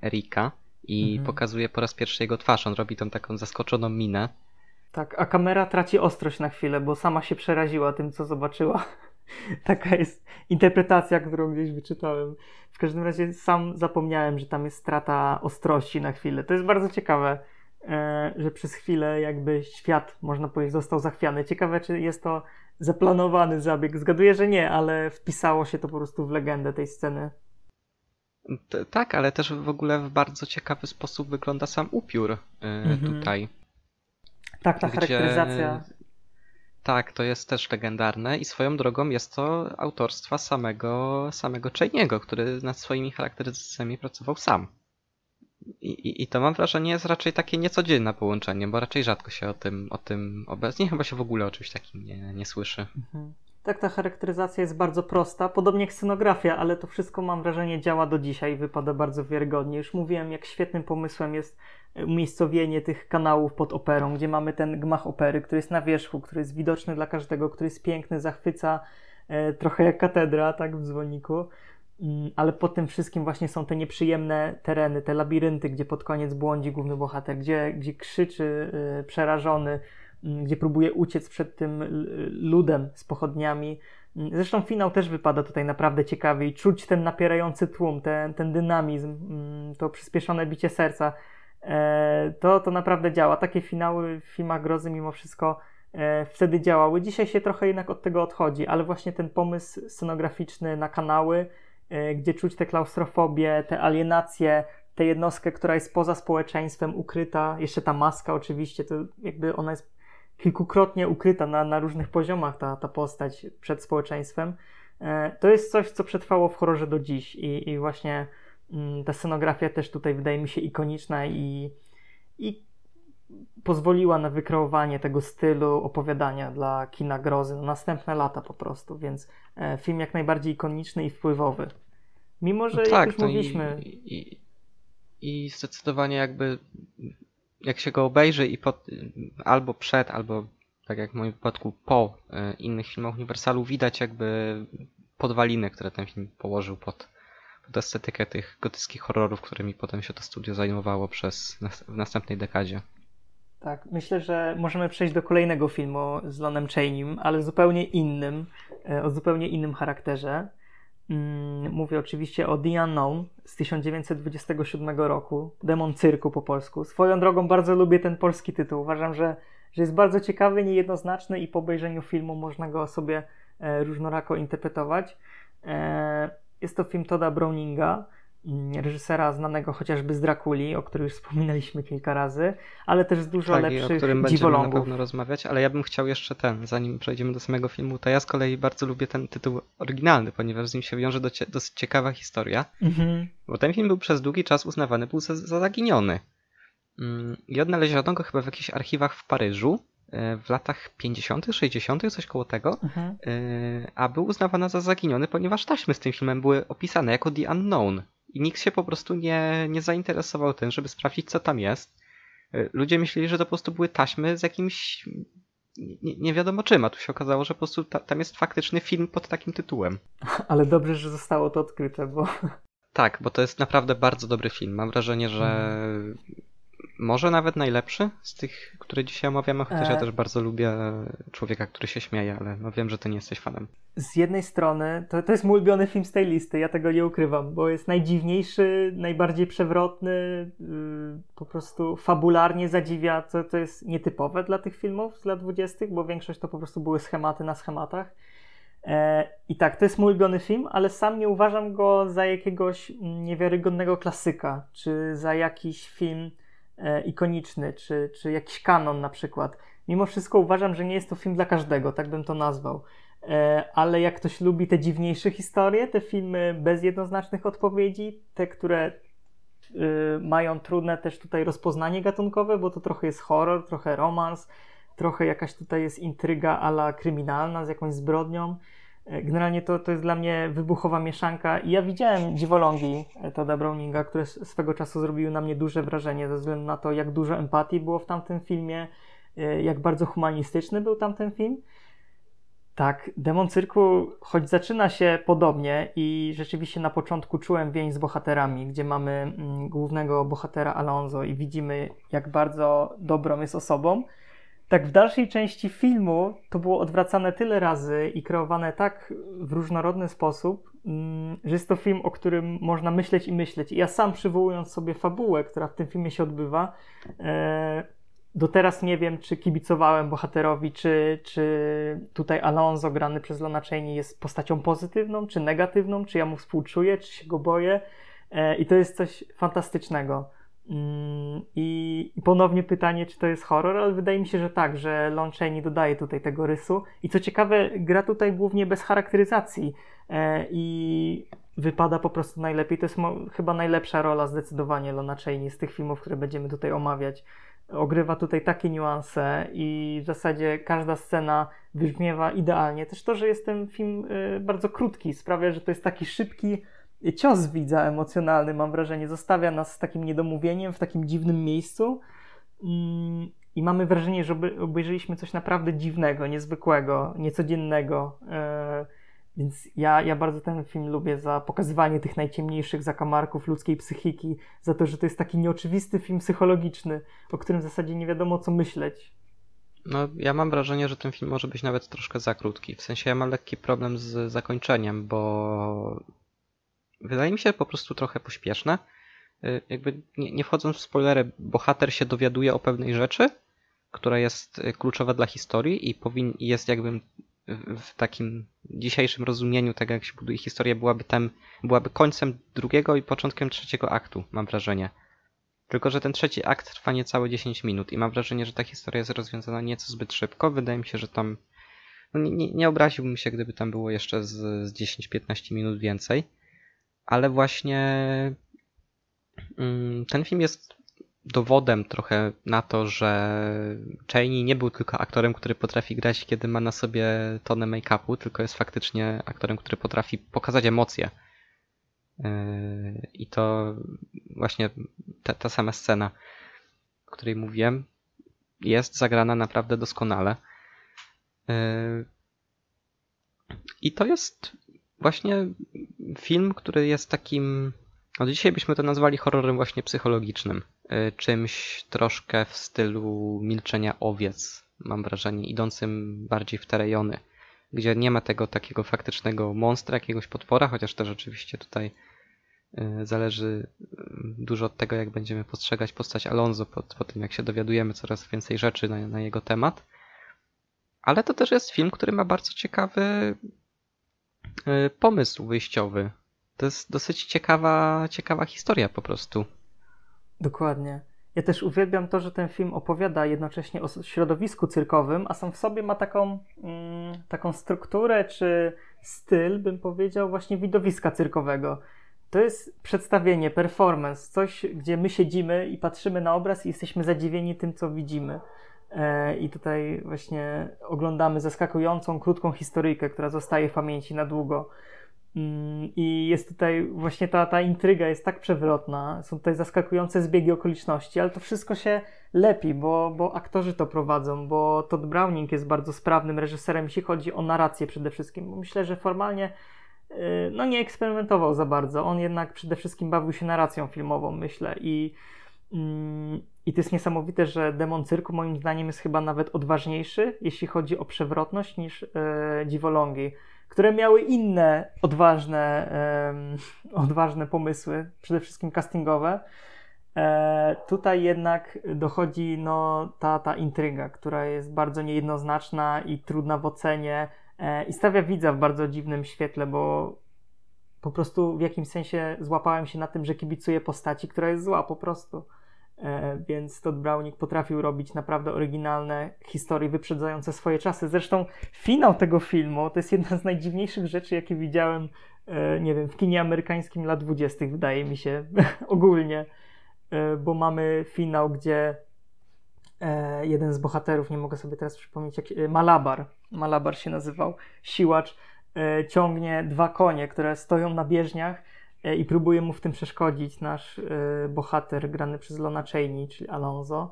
Erika i mhm. pokazuje po raz pierwszy jego twarz. On robi tą taką zaskoczoną minę. Tak, a kamera traci ostrość na chwilę, bo sama się przeraziła tym, co zobaczyła. Taka jest interpretacja, którą gdzieś wyczytałem. W każdym razie sam zapomniałem, że tam jest strata ostrości na chwilę. To jest bardzo ciekawe, e, że przez chwilę jakby świat, można powiedzieć, został zachwiany. Ciekawe, czy jest to zaplanowany zabieg. Zgaduję, że nie, ale wpisało się to po prostu w legendę tej sceny. T tak, ale też w ogóle w bardzo ciekawy sposób wygląda sam upiór y, mhm. tutaj. Tak, ta charakteryzacja. Tak, to jest też legendarne i swoją drogą jest to autorstwa samego, samego Cheney'ego, który nad swoimi charakteryzacjami pracował sam. I, i, I, to mam wrażenie jest raczej takie niecodzienne połączenie, bo raczej rzadko się o tym, o tym obecnie chyba się w ogóle o czymś takim nie, nie słyszy. Mhm. Tak, ta charakteryzacja jest bardzo prosta, podobnie jak scenografia, ale to wszystko mam wrażenie działa do dzisiaj, wypada bardzo wiarygodnie. Już mówiłem, jak świetnym pomysłem jest umiejscowienie tych kanałów pod operą, gdzie mamy ten gmach opery, który jest na wierzchu, który jest widoczny dla każdego, który jest piękny, zachwyca, e, trochę jak katedra, tak, w dzwonniku. Mm, ale pod tym wszystkim właśnie są te nieprzyjemne tereny, te labirynty, gdzie pod koniec błądzi główny bohater, gdzie, gdzie krzyczy e, przerażony, mm, gdzie próbuje uciec przed tym ludem z pochodniami. Mm, zresztą finał też wypada tutaj naprawdę ciekawie i czuć ten napierający tłum, ten, ten dynamizm, to przyspieszone bicie serca. E, to, to naprawdę działa. Takie finały w filmach grozy mimo wszystko e, wtedy działały. Dzisiaj się trochę jednak od tego odchodzi, ale właśnie ten pomysł scenograficzny na kanały, gdzie czuć tę klaustrofobię, tę alienację, tę jednostkę, która jest poza społeczeństwem, ukryta, jeszcze ta maska oczywiście, to jakby ona jest kilkukrotnie ukryta na, na różnych poziomach, ta, ta postać przed społeczeństwem. To jest coś, co przetrwało w horrorze do dziś i, i właśnie Mm, ta scenografia też tutaj wydaje mi się ikoniczna i, i pozwoliła na wykreowanie tego stylu opowiadania dla kina grozy na następne lata po prostu, więc e, film jak najbardziej ikoniczny i wpływowy. Mimo, że no tak, jak już mówiliśmy... I, i, I zdecydowanie jakby jak się go obejrzy i pod, albo przed, albo tak jak w moim wypadku po e, innych filmach Uniwersalu widać jakby podwaliny, które ten film położył pod, pod estetykę tych gotyckich horrorów, którymi potem się to studio zajmowało przez w następnej dekadzie. Tak, myślę, że możemy przejść do kolejnego filmu z Lonem Chaney'm, ale zupełnie innym, e, o zupełnie innym charakterze. Mm, mówię oczywiście o The Unknown z 1927 roku, Demon Cyrku po polsku. Swoją drogą bardzo lubię ten polski tytuł. Uważam, że, że jest bardzo ciekawy, niejednoznaczny i po obejrzeniu filmu można go sobie e, różnorako interpretować. E, jest to film Toda Browninga, reżysera znanego chociażby z Drakuli, o którym już wspominaliśmy kilka razy, ale też z dużo tak, lepszych o którym będziemy na pewno rozmawiać, ale ja bym chciał jeszcze ten, zanim przejdziemy do samego filmu, to ja z kolei bardzo lubię ten tytuł oryginalny, ponieważ z nim się wiąże do, dosyć ciekawa historia, mhm. bo ten film był przez długi czas uznawany był za, za zaginiony. Mm, I odnaleziono go chyba w jakichś archiwach w Paryżu, E, w latach 50., 60., coś koło tego, mhm. E, a był uznawany za zaginiony, ponieważ taśmy z tym filmem były opisane jako The Unknown. I nikt się po prostu nie, nie zainteresował tym, żeby sprawdzić, co tam jest. E, ludzie myśleli, że to po prostu były taśmy z jakimś nie, nie, wiadomo czym, a tu się okazało, że po prostu ta, tam jest faktyczny film pod takim tytułem. Ale dobrze, że zostało to odkryte, bo... Tak, bo to jest naprawdę bardzo dobry film. Mam wrażenie, że mhm może nawet najlepszy z tych, które dzisiaj omawiamy, chociaż e... ja też bardzo lubię człowieka, który się śmieje, ale no wiem, że ty nie jesteś fanem. Z jednej strony, to, to jest mój ulubiony film z tej listy, ja tego nie ukrywam, bo jest najdziwniejszy, najbardziej przewrotny, yy, po prostu fabularnie zadziwia, co to jest nietypowe dla tych filmów z lat dwudziestych, bo większość to po prostu były schematy na schematach. E, I tak, to jest mój ulubiony film, ale sam nie uważam go za jakiegoś niewiarygodnego klasyka, czy za jakiś film e, ikoniczny, czy, czy jakiś kanon na przykład. Mimo wszystko uważam, że nie jest to film dla każdego, tak bym to nazwał. E, ale jak ktoś lubi te dziwniejsze historie, te filmy bez jednoznacznych odpowiedzi, te, które y, mają trudne też tutaj rozpoznanie gatunkowe, bo to trochę jest horror, trochę romans, trochę jakaś tutaj jest intryga ala kryminalna z jakąś zbrodnią, E, generalnie to, to jest dla mnie wybuchowa mieszanka i ja widziałem dziwolągi Toda Browninga, które swego czasu zrobiły na mnie duże wrażenie ze względu na to, jak dużo empatii było w tamtym filmie, e, jak bardzo humanistyczny był tamten film. Tak, Demon Cyrku, choć zaczyna się podobnie i rzeczywiście na początku czułem więź z bohaterami, gdzie mamy mm, głównego bohatera Alonso i widzimy, jak bardzo dobrą jest osobą, tak w dalszej części filmu to było odwracane tyle razy i kreowane tak w różnorodny sposób, mm, że jest to film, o którym można myśleć i myśleć. I ja sam przywołując sobie fabułę, która w tym filmie się odbywa, e, do teraz nie wiem, czy kibicowałem bohaterowi, czy, czy tutaj Alonso grany przez Lona Chaney jest postacią pozytywną, czy negatywną, czy ja mu współczuję, czy się go boję. E, I to jest coś fantastycznego. Mm, I ponownie pytanie, czy to jest horror, ale wydaje mi się, że tak, że Lon Chaney dodaje tutaj tego rysu. I co ciekawe, gra tutaj głównie bez charakteryzacji e, i wypada po prostu najlepiej. To jest chyba najlepsza rola zdecydowanie Lona Chaney z tych filmów, które będziemy tutaj omawiać. Ogrywa tutaj takie niuanse i w zasadzie każda scena wybrzmiewa idealnie. Też to, że jest ten film e, bardzo krótki, sprawia, że to jest taki szybki, cios widza emocjonalny, mam wrażenie. Zostawia nas z takim niedomówieniem w takim dziwnym miejscu. Mm, I mamy wrażenie, że obejrzeliśmy coś naprawdę dziwnego, niezwykłego, niecodziennego. E, więc ja, ja bardzo ten film lubię za pokazywanie tych najciemniejszych zakamarków ludzkiej psychiki, za to, że to jest taki nieoczywisty film psychologiczny, o którym w zasadzie nie wiadomo co myśleć. No, ja mam wrażenie, że ten film może być nawet troszkę za krótki. W sensie ja mam lekki problem z zakończeniem, bo wydaje mi się po prostu trochę pośpieszne. Y, jakby nie, nie wchodząc w spoilery, bohater się dowiaduje o pewnej rzeczy, która jest y, kluczowa dla historii i powin, jest jakby w takim dzisiejszym rozumieniu tego, jak się buduje historia, byłaby tem, byłaby końcem drugiego i początkiem trzeciego aktu, mam wrażenie. Tylko, że ten trzeci akt trwa niecałe 10 minut i mam wrażenie, że ta historia jest rozwiązana nieco zbyt szybko. Wydaje mi się, że tam. No nie, nie, nie obraziłbym się, gdyby tam było jeszcze z, z 10-15 minut więcej ale właśnie mm, ten film jest dowodem trochę na to, że Chaney nie był tylko aktorem, który potrafi grać, kiedy ma na sobie tonę make-upu, tylko jest faktycznie aktorem, który potrafi pokazać emocje. Yy, I to właśnie ta, ta sama scena, o której mówiłem, jest zagrana naprawdę doskonale. Yy, I to jest właśnie film, który jest takim. No dzisiaj byśmy to nazwali horrorem właśnie psychologicznym. Y, czymś troszkę w stylu milczenia owiec, mam wrażenie, idącym bardziej w te rejony, gdzie nie ma tego takiego faktycznego monstra, jakiegoś potwora, chociaż też oczywiście tutaj y, zależy y, dużo od tego, jak będziemy postrzegać postać Alonso po, po tym, jak się dowiadujemy coraz więcej rzeczy na, na jego temat. Ale to też jest film, który ma bardzo ciekawy pomysł wyjściowy. To jest dosyć ciekawa, ciekawa historia po prostu. Dokładnie. Ja też uwielbiam to, że ten film opowiada jednocześnie o środowisku cyrkowym, a sam w sobie ma taką, mm, taką strukturę czy styl, bym powiedział, właśnie widowiska cyrkowego. To jest przedstawienie, performance, coś, gdzie my siedzimy i patrzymy na obraz i jesteśmy zadziwieni tym, co widzimy. E, I tutaj właśnie oglądamy zaskakującą, krótką historyjkę, która zostaje w pamięci na długo. Mm, I jest tutaj właśnie ta, ta intryga jest tak przewrotna, są tutaj zaskakujące zbiegi okoliczności, ale to wszystko się lepi, bo, bo aktorzy to prowadzą, bo Todd Browning jest bardzo sprawnym reżyserem, jeśli chodzi o narrację przede wszystkim. Myślę, że formalnie y, no nie eksperymentował za bardzo. On jednak przede wszystkim bawił się narracją filmową, myślę. I mm, i to jest niesamowite, że Demon Cyrku moim zdaniem jest chyba nawet odważniejszy, jeśli chodzi o przewrotność, niż e, Dziwolągi, które miały inne odważne, e, odważne pomysły, przede wszystkim castingowe. E, tutaj jednak dochodzi no, ta, ta intryga, która jest bardzo niejednoznaczna i trudna w ocenie e, i stawia widza w bardzo dziwnym świetle, bo po prostu w jakimś sensie złapałem się na tym, że kibicuję postaci, która jest zła po prostu. E, więc Todd Browning potrafił robić naprawdę oryginalne historie wyprzedzające swoje czasy. Zresztą finał tego filmu to jest jedna z najdziwniejszych rzeczy, jakie widziałem, e, nie wiem, w kinie amerykańskim lat 20., wydaje mi się, ogólnie, e, bo mamy finał, gdzie jeden z bohaterów, nie mogę sobie teraz przypomnieć, jak, Malabar, Malabar się nazywał, siłacz, ciągnie dwa konie, które stoją na bieżniach i próbuje mu w tym przeszkodzić nasz bohater grany przez Lona Chaney, czyli Alonso.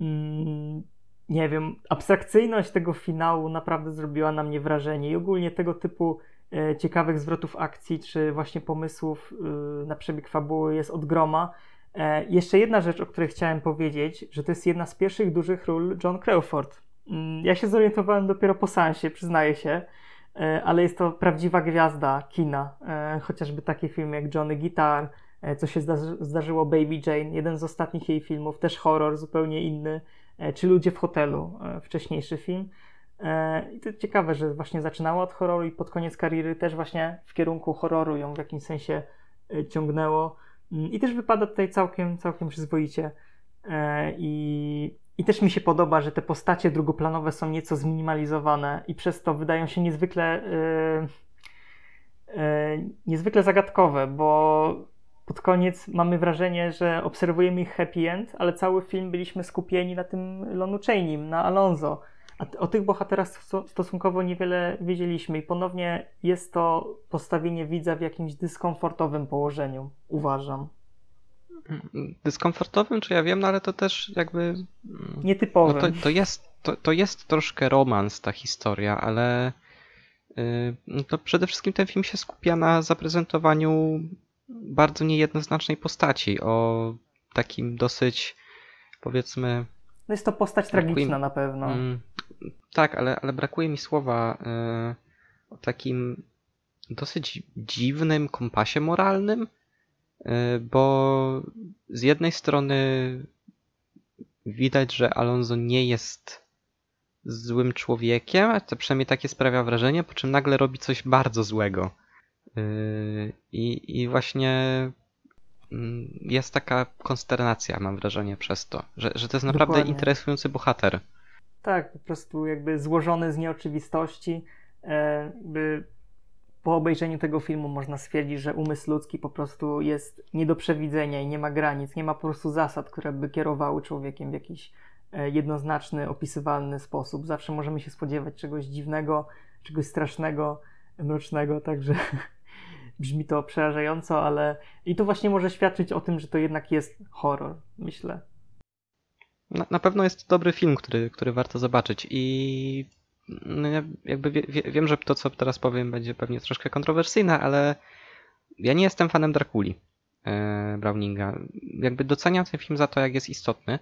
Mm, nie wiem, abstrakcyjność tego finału naprawdę zrobiła na mnie wrażenie i ogólnie tego typu ciekawych zwrotów akcji, czy właśnie pomysłów na przebieg fabuły jest od groma. Jeszcze jedna rzecz, o której chciałem powiedzieć, że to jest jedna z pierwszych dużych ról John Crawford Mm, ja się zorientowałem dopiero po sensie, przyznaję się, e, ale jest to prawdziwa gwiazda kina. E, chociażby taki film jak Johnny Guitar, e, co się zdarzyło Baby Jane, jeden z ostatnich jej filmów, też horror zupełnie inny, czy Ludzie w hotelu, wcześniejszy film. I to ciekawe, że właśnie zaczynała od horroru i pod koniec kariery też właśnie w kierunku horroru ją w jakimś sensie ciągnęło. Mm, I też wypada tutaj całkiem, całkiem przyzwoicie. I i też mi się podoba, że te postacie drugoplanowe są nieco zminimalizowane i przez to wydają się niezwykle, yy, yy, niezwykle zagadkowe, bo pod koniec mamy wrażenie, że obserwujemy ich happy end, ale cały film byliśmy skupieni na tym Lonu Chainim, na Alonso. A o tych bohaterach stosunkowo niewiele wiedzieliśmy i ponownie jest to postawienie widza w jakimś dyskomfortowym położeniu, uważam dyskomfortowym, czy ja wiem, no ale to też jakby. Mm, Nietypowym. No to, to, jest, to, to jest troszkę romans ta historia, ale yy, no to przede wszystkim ten film się skupia na zaprezentowaniu bardzo niejednoznacznej postaci, o takim dosyć powiedzmy. No jest to postać tragiczna na pewno. Yy, tak, ale, ale brakuje mi słowa yy, o takim dosyć dziwnym kompasie moralnym bo z jednej strony widać, że Alonso nie jest złym człowiekiem, to przynajmniej takie sprawia wrażenie, po czym nagle robi coś bardzo złego. E, I, i właśnie mm, jest taka konsternacja, mam wrażenie, przez to, że, że to jest naprawdę Dokładnie. interesujący bohater. Tak, po prostu jakby złożony z nieoczywistości, e, po obejrzeniu tego filmu można stwierdzić, że umysł ludzki po prostu jest nie do przewidzenia i nie ma granic, nie ma po prostu zasad, które by kierowały człowiekiem w jakiś e, jednoznaczny, opisywalny sposób. Zawsze możemy się spodziewać czegoś dziwnego, czegoś strasznego, mrocznego, także brzmi to przerażająco, ale i to właśnie może świadczyć o tym, że to jednak jest horror, myślę. Na, na pewno jest to dobry film, który, który warto zobaczyć i no ja jakby wie, wie, wiem, że to, co teraz powiem, będzie pewnie troszkę kontrowersyjne, ale ja nie jestem fanem Drakuli e, Browninga. Jakby doceniam ten film za to, jak jest istotny.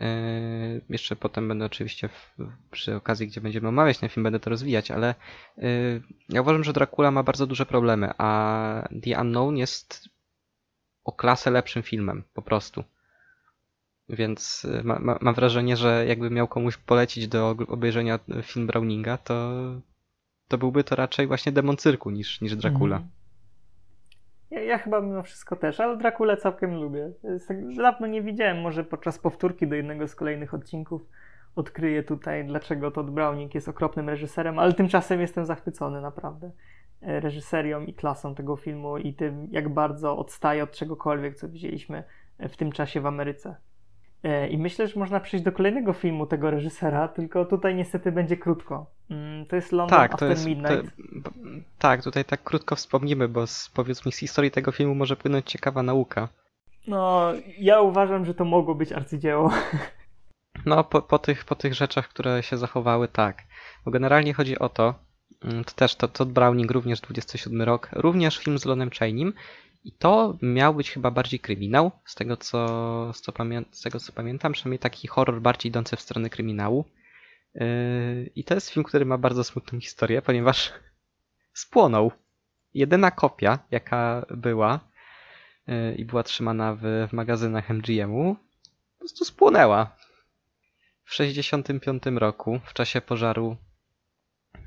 E, jeszcze potem będę oczywiście w, przy okazji, gdzie będziemy omawiać ten film, będę to rozwijać, ale e, ja uważam, że Dracula ma bardzo duże problemy, a The Unknown jest o klasę lepszym filmem, po prostu. Więc y, ma, ma, mam wrażenie, że jakby miał komuś polecić do obejrzenia film Browninga, to, to byłby to raczej właśnie demon cyrku niż, niż Dracula. Mhm. Ja, ja, chyba mimo wszystko też, ale Dracula całkiem lubię. Tak, dawno nie widziałem, może podczas powtórki do jednego z kolejnych odcinków odkryję tutaj, dlaczego Todd Browning jest okropnym reżyserem, ale tymczasem jestem zachwycony naprawdę e, reżyserią i klasą tego filmu i tym, jak bardzo odstaje od czegokolwiek, co widzieliśmy w tym czasie w Ameryce. E, I myślę, że można przejść do kolejnego filmu tego reżysera, tylko tutaj niestety będzie krótko. Mm, to jest London tak, After jest, Midnight. To, tak, tutaj tak krótko wspomnimy, bo z, powiedzmy z historii tego filmu może płynąć ciekawa nauka. No, ja uważam, że to mogło być arcydzieło. No, po, po, tych, po tych rzeczach, które się zachowały, tak. Bo generalnie chodzi o to, mm, to też to Todd Browning, również 27 rok, również film z Lonem Chainim i to miał być chyba bardziej kryminał, z tego co, z, co z tego co pamiętam, przynajmniej taki horror bardziej idący w stronę kryminału. Yy, I to jest film, który ma bardzo smutną historię, ponieważ spłonął. Jedyna kopia, jaka była yy, i była trzymana w, w magazynach MGM-u, po prostu spłonęła. W 1965 roku, w czasie pożaru,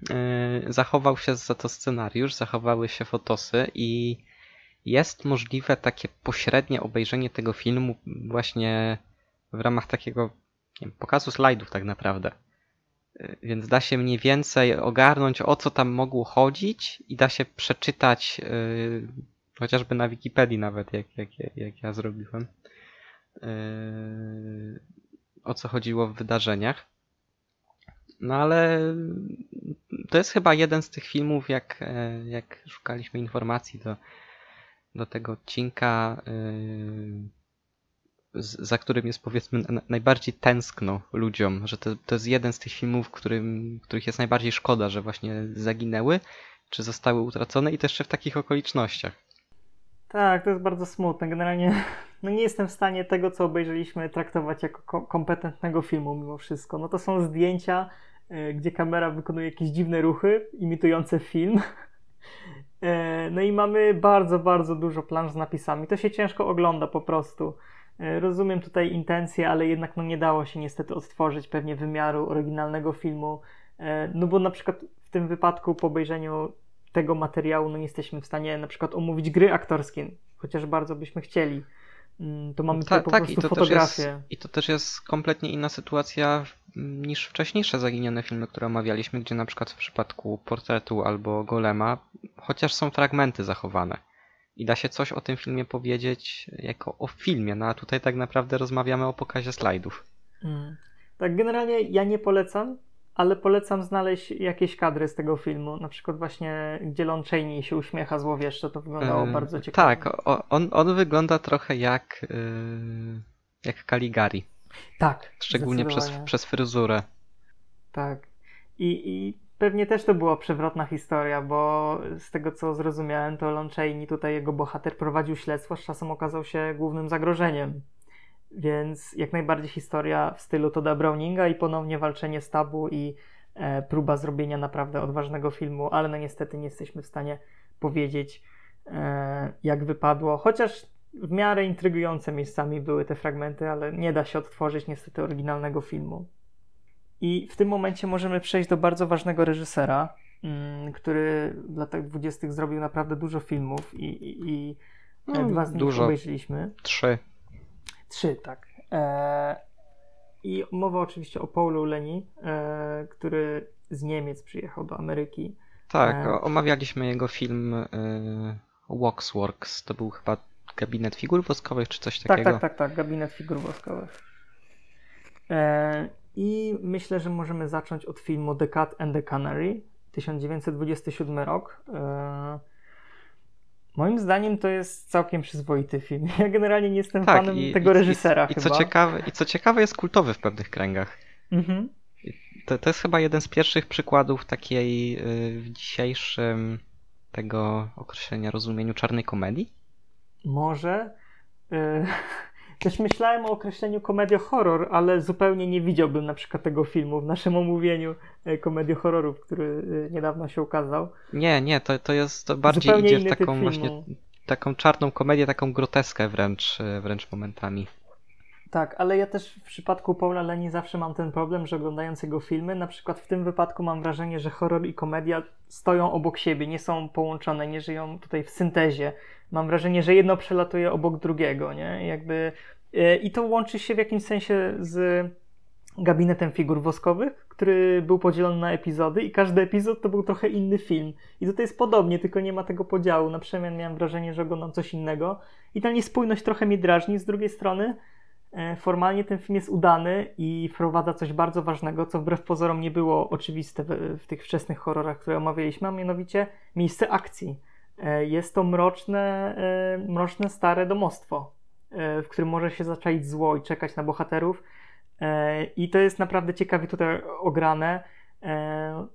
yy, zachował się za to scenariusz, zachowały się fotosy i jest możliwe takie pośrednie obejrzenie tego filmu właśnie w ramach takiego wiem, pokazu slajdów tak naprawdę. Y, więc da się mniej więcej ogarnąć o co tam mogło chodzić i da się przeczytać yy, chociażby na Wikipedii nawet, jak, jak, jak ja zrobiłem, yy, o co chodziło w wydarzeniach. No ale to jest chyba jeden z tych filmów, jak, e, jak szukaliśmy informacji do, do tego odcinka, yy, za którym jest powiedzmy najbardziej tęskno ludziom, że to, to jest jeden z tych filmów, którym, których jest najbardziej szkoda, że właśnie zaginęły, czy zostały utracone i to jeszcze w takich okolicznościach. Tak, to jest bardzo smutne. Generalnie no nie jestem w stanie tego, co obejrzeliśmy, traktować jako kompetentnego filmu mimo wszystko. No to są zdjęcia, e, gdzie kamera wykonuje jakieś dziwne ruchy imitujące film. E, no i mamy bardzo, bardzo dużo planż z napisami. To się ciężko ogląda po prostu. E, rozumiem tutaj intencje, ale jednak no nie dało się niestety odtworzyć pewnie wymiaru oryginalnego filmu. No bo na przykład w tym wypadku po obejrzeniu tego materiału no nie jesteśmy w stanie na przykład omówić gry aktorskie, chociaż bardzo byśmy chcieli. Mm, to mamy tutaj po tak, prostu i fotografię. Jest, I to też jest kompletnie inna sytuacja niż wcześniejsze zaginione filmy, które omawialiśmy, gdzie na przykład w przypadku portretu albo golema, chociaż są fragmenty zachowane. I da się coś o tym filmie powiedzieć jako o filmie, no a tutaj tak naprawdę rozmawiamy o pokazie slajdów. Mm. Tak, generalnie ja nie polecam ale polecam znaleźć jakieś kadry z tego filmu, na przykład właśnie gdzie Lon Chaney się uśmiecha złowieszcze, to wyglądało yy, bardzo ciekawie. Tak, on, on wygląda trochę jak, yy, jak Caligari. Tak. Szczególnie przez, przez fryzurę. Tak. I, I pewnie też to była przewrotna historia, bo z tego co zrozumiałem, to Lon Chaney, tutaj jego bohater, prowadził śledztwo, z czasem okazał się głównym zagrożeniem więc jak najbardziej historia w stylu Toda Browninga i ponownie walczenie z tabu i e, próba zrobienia naprawdę odważnego filmu, ale no niestety nie jesteśmy w stanie powiedzieć e, jak wypadło, chociaż w miarę intrygujące miejscami były te fragmenty, ale nie da się odtworzyć niestety oryginalnego filmu. I w tym momencie możemy przejść do bardzo ważnego reżysera, mm, który w latach dwudziestych zrobił naprawdę dużo filmów i, i, i no, dwa z nich dużo. obejrzeliśmy. Trzy. Trzy, tak. E, I mowa oczywiście o Paulu Leni, e, który z Niemiec przyjechał do Ameryki. Tak, e, omawialiśmy jego film e, Waxworks. To był chyba gabinet figur woskowych, czy coś tak, takiego. Tak, tak, tak, gabinet figur woskowych. E, I myślę, że możemy zacząć od filmu The Cat and the Canary, 1927 rok. E, Moim zdaniem to jest całkiem przyzwoity film. Ja generalnie nie jestem tak, fanem i, tego reżysera. I, i, co ciekawe, I co ciekawe, jest kultowy w pewnych kręgach. Mhm. To, to jest chyba jeden z pierwszych przykładów takiej y, w dzisiejszym tego określenia rozumieniu czarnej komedii. Może. Y też myślałem o określeniu komedio-horror, ale zupełnie nie widziałbym na przykład tego filmu w naszym omówieniu e, komedio-horrorów, który e, niedawno się ukazał. Nie, nie, to, to jest to bardziej zupełnie idzie w taką właśnie taką czarną komedię, taką groteskę wręcz, wręcz momentami. Tak, ale ja też w przypadku Paula Leni zawsze mam ten problem, że oglądając jego filmy, na przykład w tym wypadku mam wrażenie, że horror i komedia stoją obok siebie, nie są połączone, nie żyją tutaj w syntezie. Mam wrażenie, że jedno przelatuje obok drugiego, nie? Jakby, yy, I to łączy się w jakimś sensie z gabinetem figur woskowych, który był podzielony na epizody i każdy epizod to był trochę inny film. I tutaj jest podobnie, tylko nie ma tego podziału. Na przemian miałem wrażenie, że oglądam coś innego. I ta niespójność trochę mnie drażni. Z drugiej strony E, formalnie ten film jest udany i wprowadza coś bardzo ważnego, co wbrew pozorom nie było oczywiste w, w tych wczesnych horrorach, które omawialiśmy, a mianowicie miejsce akcji. E, jest to mroczne, e, mroczne stare domostwo, w którym może się zaczaić zło i czekać na bohaterów. I to jest naprawdę ciekawie tutaj ograne.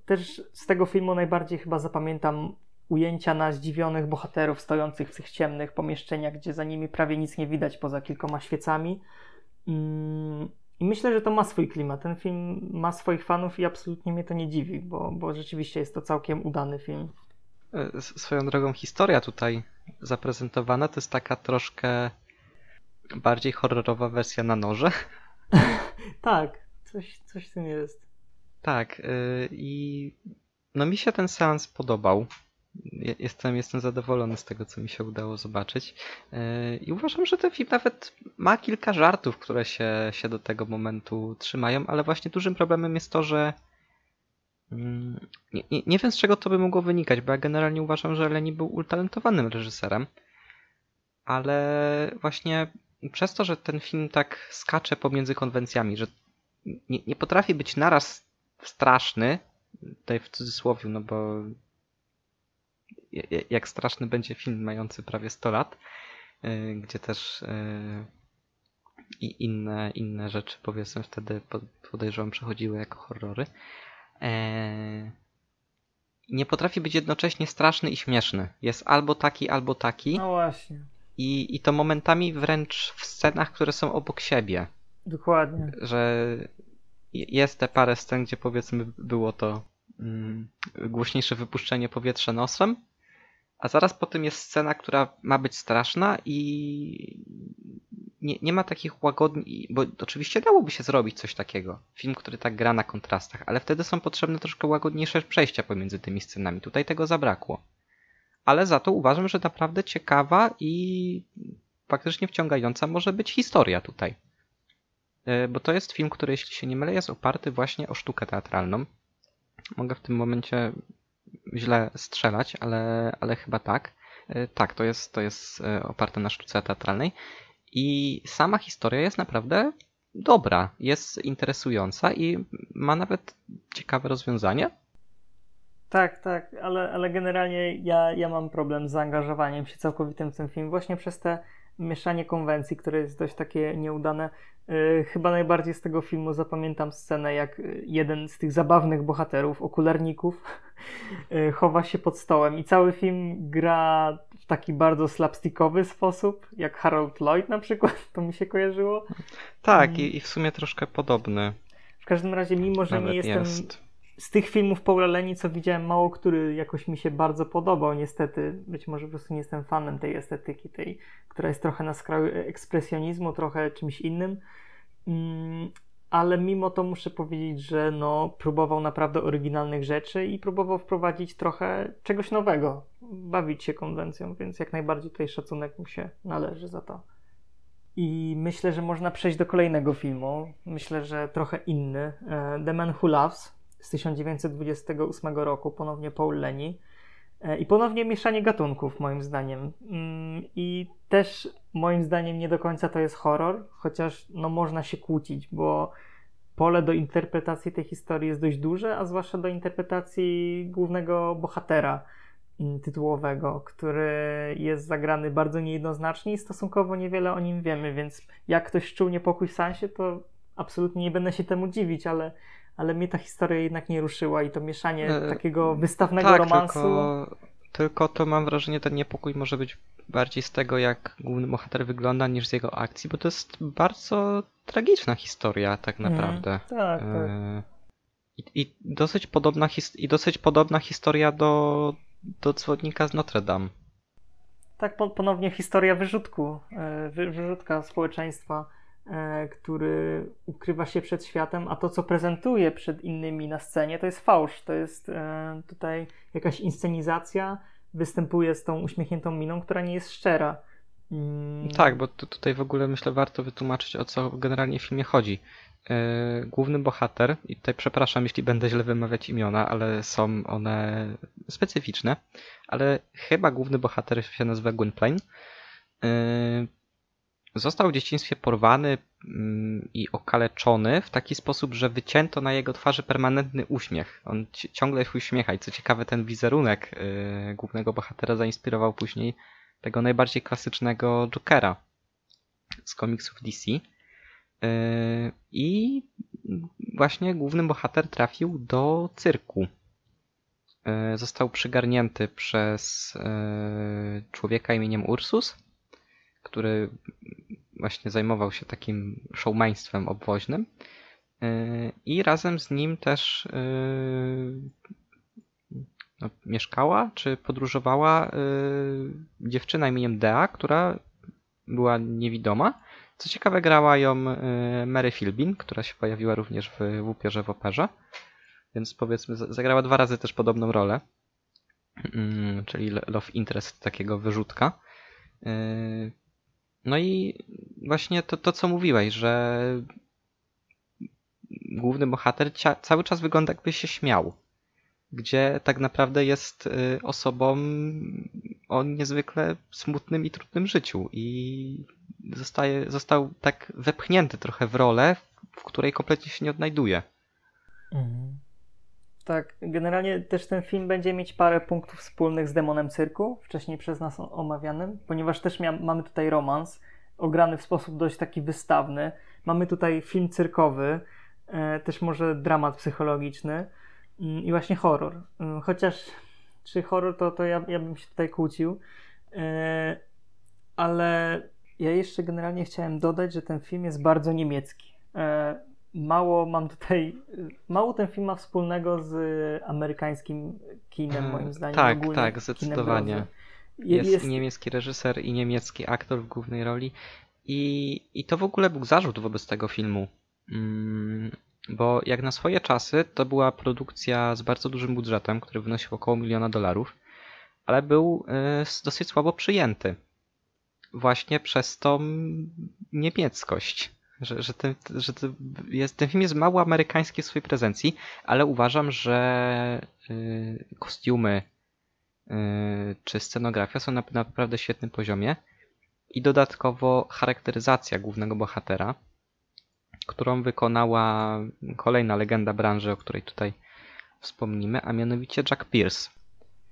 Też z tego filmu najbardziej chyba zapamiętam ujęcia na zdziwionych bohaterów stojących w tych ciemnych pomieszczeniach, gdzie za nimi prawie nic nie widać poza kilkoma świecami. Mm, I myślę, że to ma swój klimat. Ten film ma swoich fanów i absolutnie mnie to nie dziwi, bo, bo rzeczywiście jest to całkiem udany film. E, swoją drogą historia tutaj zaprezentowana to jest taka troszkę bardziej horrorowa wersja na noże. tak, coś, coś w tym jest. Tak, y, i no mi się ten seans podobał jestem, jestem zadowolony z tego, co mi się udało zobaczyć. E, I uważam, że ten film nawet ma kilka żartów, które się, się do tego momentu trzymają, ale właśnie dużym problemem jest to, że nie, nie, nie wiem z czego to by mogło wynikać, bo ja generalnie uważam, że Leni był utalentowanym reżyserem, ale właśnie przez to, że ten film tak skacze pomiędzy konwencjami, że nie, nie potrafi być naraz straszny, tutaj w cudzysłowie, no bo jak straszny będzie film mający prawie 100 lat, y, gdzie też y, i inne, inne rzeczy powiedzmy wtedy podejrzewam przechodziły jako horrory. E, nie potrafi być jednocześnie straszny i śmieszny. Jest albo taki, albo taki. No właśnie. I, I to momentami wręcz w scenach, które są obok siebie. Dokładnie. Że jest te parę scen, gdzie powiedzmy było to mm, głośniejsze wypuszczenie powietrza nosem, a zaraz po tym jest scena, która ma być straszna i nie, nie ma takich łagodni, bo oczywiście dałoby się zrobić coś takiego. Film, który tak gra na kontrastach, ale wtedy są potrzebne troszkę łagodniejsze przejścia pomiędzy tymi scenami. Tutaj tego zabrakło. Ale za to uważam, że naprawdę ciekawa i faktycznie wciągająca może być historia tutaj. E, bo to jest film, który, jeśli się nie mylę, jest oparty właśnie o sztukę teatralną. Mogę w tym momencie źle strzelać, ale, ale chyba tak. E, tak, to jest, to jest e, oparte na sztuce teatralnej. I sama historia jest naprawdę dobra, jest interesująca i ma nawet ciekawe rozwiązanie. Tak, tak, ale, ale generalnie ja, ja mam problem z zaangażowaniem się całkowitym w ten film właśnie przez te mieszanie konwencji, które jest dość takie nieudane. Yy, chyba najbardziej z tego filmu zapamiętam scenę, jak jeden z tych zabawnych bohaterów, okularników, yy, chowa się pod stołem i cały film gra w taki bardzo slapstickowy sposób, jak Harold Lloyd na przykład, to mi się kojarzyło. Tak, mm. i, i w sumie troszkę podobny. W każdym razie, mimo że nie jestem jest z tych filmów Paula Leni, co widziałem, mało który jakoś mi się bardzo podobał. Niestety, być może po prostu nie jestem fanem tej estetyki, tej, która jest trochę na skraju ekspresjonizmu, trochę czymś innym. Mm, ale mimo to muszę powiedzieć, że no, próbował naprawdę oryginalnych rzeczy i próbował wprowadzić trochę czegoś nowego, bawić się konwencją, więc jak najbardziej tutaj szacunek mu się należy za to. I myślę, że można przejść do kolejnego filmu. Myślę, że trochę inny. E, The Man Who Loves z 1928 roku, ponownie Paul Leni. E, I ponownie mieszanie gatunków, moim zdaniem. Mm, I też moim zdaniem nie do końca to jest horror, chociaż no, można się kłócić, bo pole do interpretacji tej historii jest dość duże, a zwłaszcza do interpretacji głównego bohatera mm, tytułowego, który jest zagrany bardzo niejednoznacznie i stosunkowo niewiele o nim wiemy, więc jak ktoś czuł niepokój w sensie, to absolutnie nie będę się temu dziwić, ale ale mnie ta historia jednak nie ruszyła i to mieszanie e, takiego wystawnego tak, romansu. Tylko, tylko to mam wrażenie, ten niepokój może być bardziej z tego, jak główny bohater wygląda, niż z jego akcji, bo to jest bardzo tragiczna historia, tak mhm. naprawdę. Mm, tak, tak. E, I, I, dosyć podobna I dosyć podobna historia do, do dzwonnika z Notre Dame. Tak, ponownie historia wyrzutku, e, wyrzutka społeczeństwa który ukrywa się przed światem, a to, co prezentuje przed innymi na scenie, to jest fałsz. To jest e, tutaj jakaś inscenizacja, występuje z tą uśmiechniętą miną, która nie jest szczera. Mm. Tak, bo tutaj w ogóle myślę warto wytłumaczyć, o co generalnie w filmie chodzi. E, główny bohater, i tutaj przepraszam, jeśli będę źle wymawiać imiona, ale są one specyficzne, ale chyba główny bohater się nazywa Gwynplaine Został w dzieciństwie porwany mm, i okaleczony w taki sposób, że wycięto na jego twarzy permanentny uśmiech. On ciągle się uśmiecha i co ciekawe ten wizerunek y, głównego bohatera zainspirował później tego najbardziej klasycznego Jokera z komiksów DC. Y, I właśnie główny bohater trafił do cyrku. Y, został przygarnięty przez człowieka imieniem Ursus, który właśnie zajmował się takim showmaństwem obwoźnym. Y, I razem z nim też y, no, mieszkała czy podróżowała y, dziewczyna imieniem Dea, która była niewidoma. Co ciekawe, grała ją Mary Philbin, która się pojawiła również w, Upiorze w Operze. Więc powiedzmy, zagrała dwa razy też podobną rolę. Mm, czyli love interest takiego wyrzutka. No i właśnie to, to co mówiłeś, że główny bohater cały czas wygląda jakby się śmiał. Gdzie tak naprawdę jest y, osobą o niezwykle smutnym i trudnym życiu. I zostaje, został tak wepchnięty trochę w rolę, w której kompletnie się nie odnajduje. Mhm. Tak, generalnie też ten film będzie mieć parę punktów wspólnych z Demonem Cyrku, wcześniej przez nas omawianym, ponieważ też mamy tutaj romans, ograny w sposób dość taki wystawny. Mamy tutaj film cyrkowy, e, też może dramat psychologiczny mm, i właśnie horror. Mm, chociaż czy horror to, to ja, ja bym się tutaj kłócił, e, ale ja jeszcze generalnie chciałem dodać, że ten film jest bardzo niemiecki. Mało mam tutaj, mało ten film ma wspólnego z amerykańskim kinem, moim zdaniem. Tak, ogólnie tak, zdecydowanie. Jest, jest, niemiecki reżyser i niemiecki aktor w głównej roli. I, I to w ogóle był zarzut wobec tego filmu. Mm, bo jak na swoje czasy to była produkcja z bardzo dużym budżetem, który wynosił około miliona dolarów, ale był y, dosyć słabo przyjęty. Właśnie przez tą niemieckość. Że, że, ten, że jest, ten film jest mało amerykański w swojej prezencji, ale uważam, że y, kostiumy y, czy scenografia są na, na naprawdę świetnym poziomie i dodatkowo charakteryzacja głównego bohatera, którą wykonała kolejna legenda branży, o której tutaj wspomnimy, a mianowicie Jack Pierce.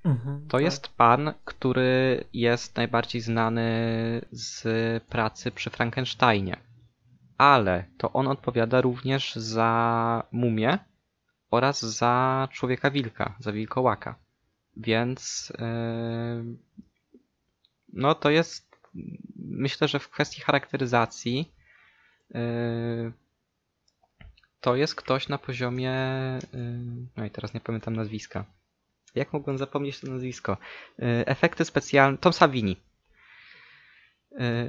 Mhm, to tak. jest pan, który jest najbardziej znany z pracy przy Frankensteinie. Ale to on odpowiada również za mumię oraz za człowieka wilka, za wilkołaka. Więc yy, no to jest myślę, że w kwestii charakteryzacji yy, to jest ktoś na poziomie. Yy, no i teraz nie pamiętam nazwiska. Jak mogłem zapomnieć to nazwisko? Efekty specjalne. Tom Savini.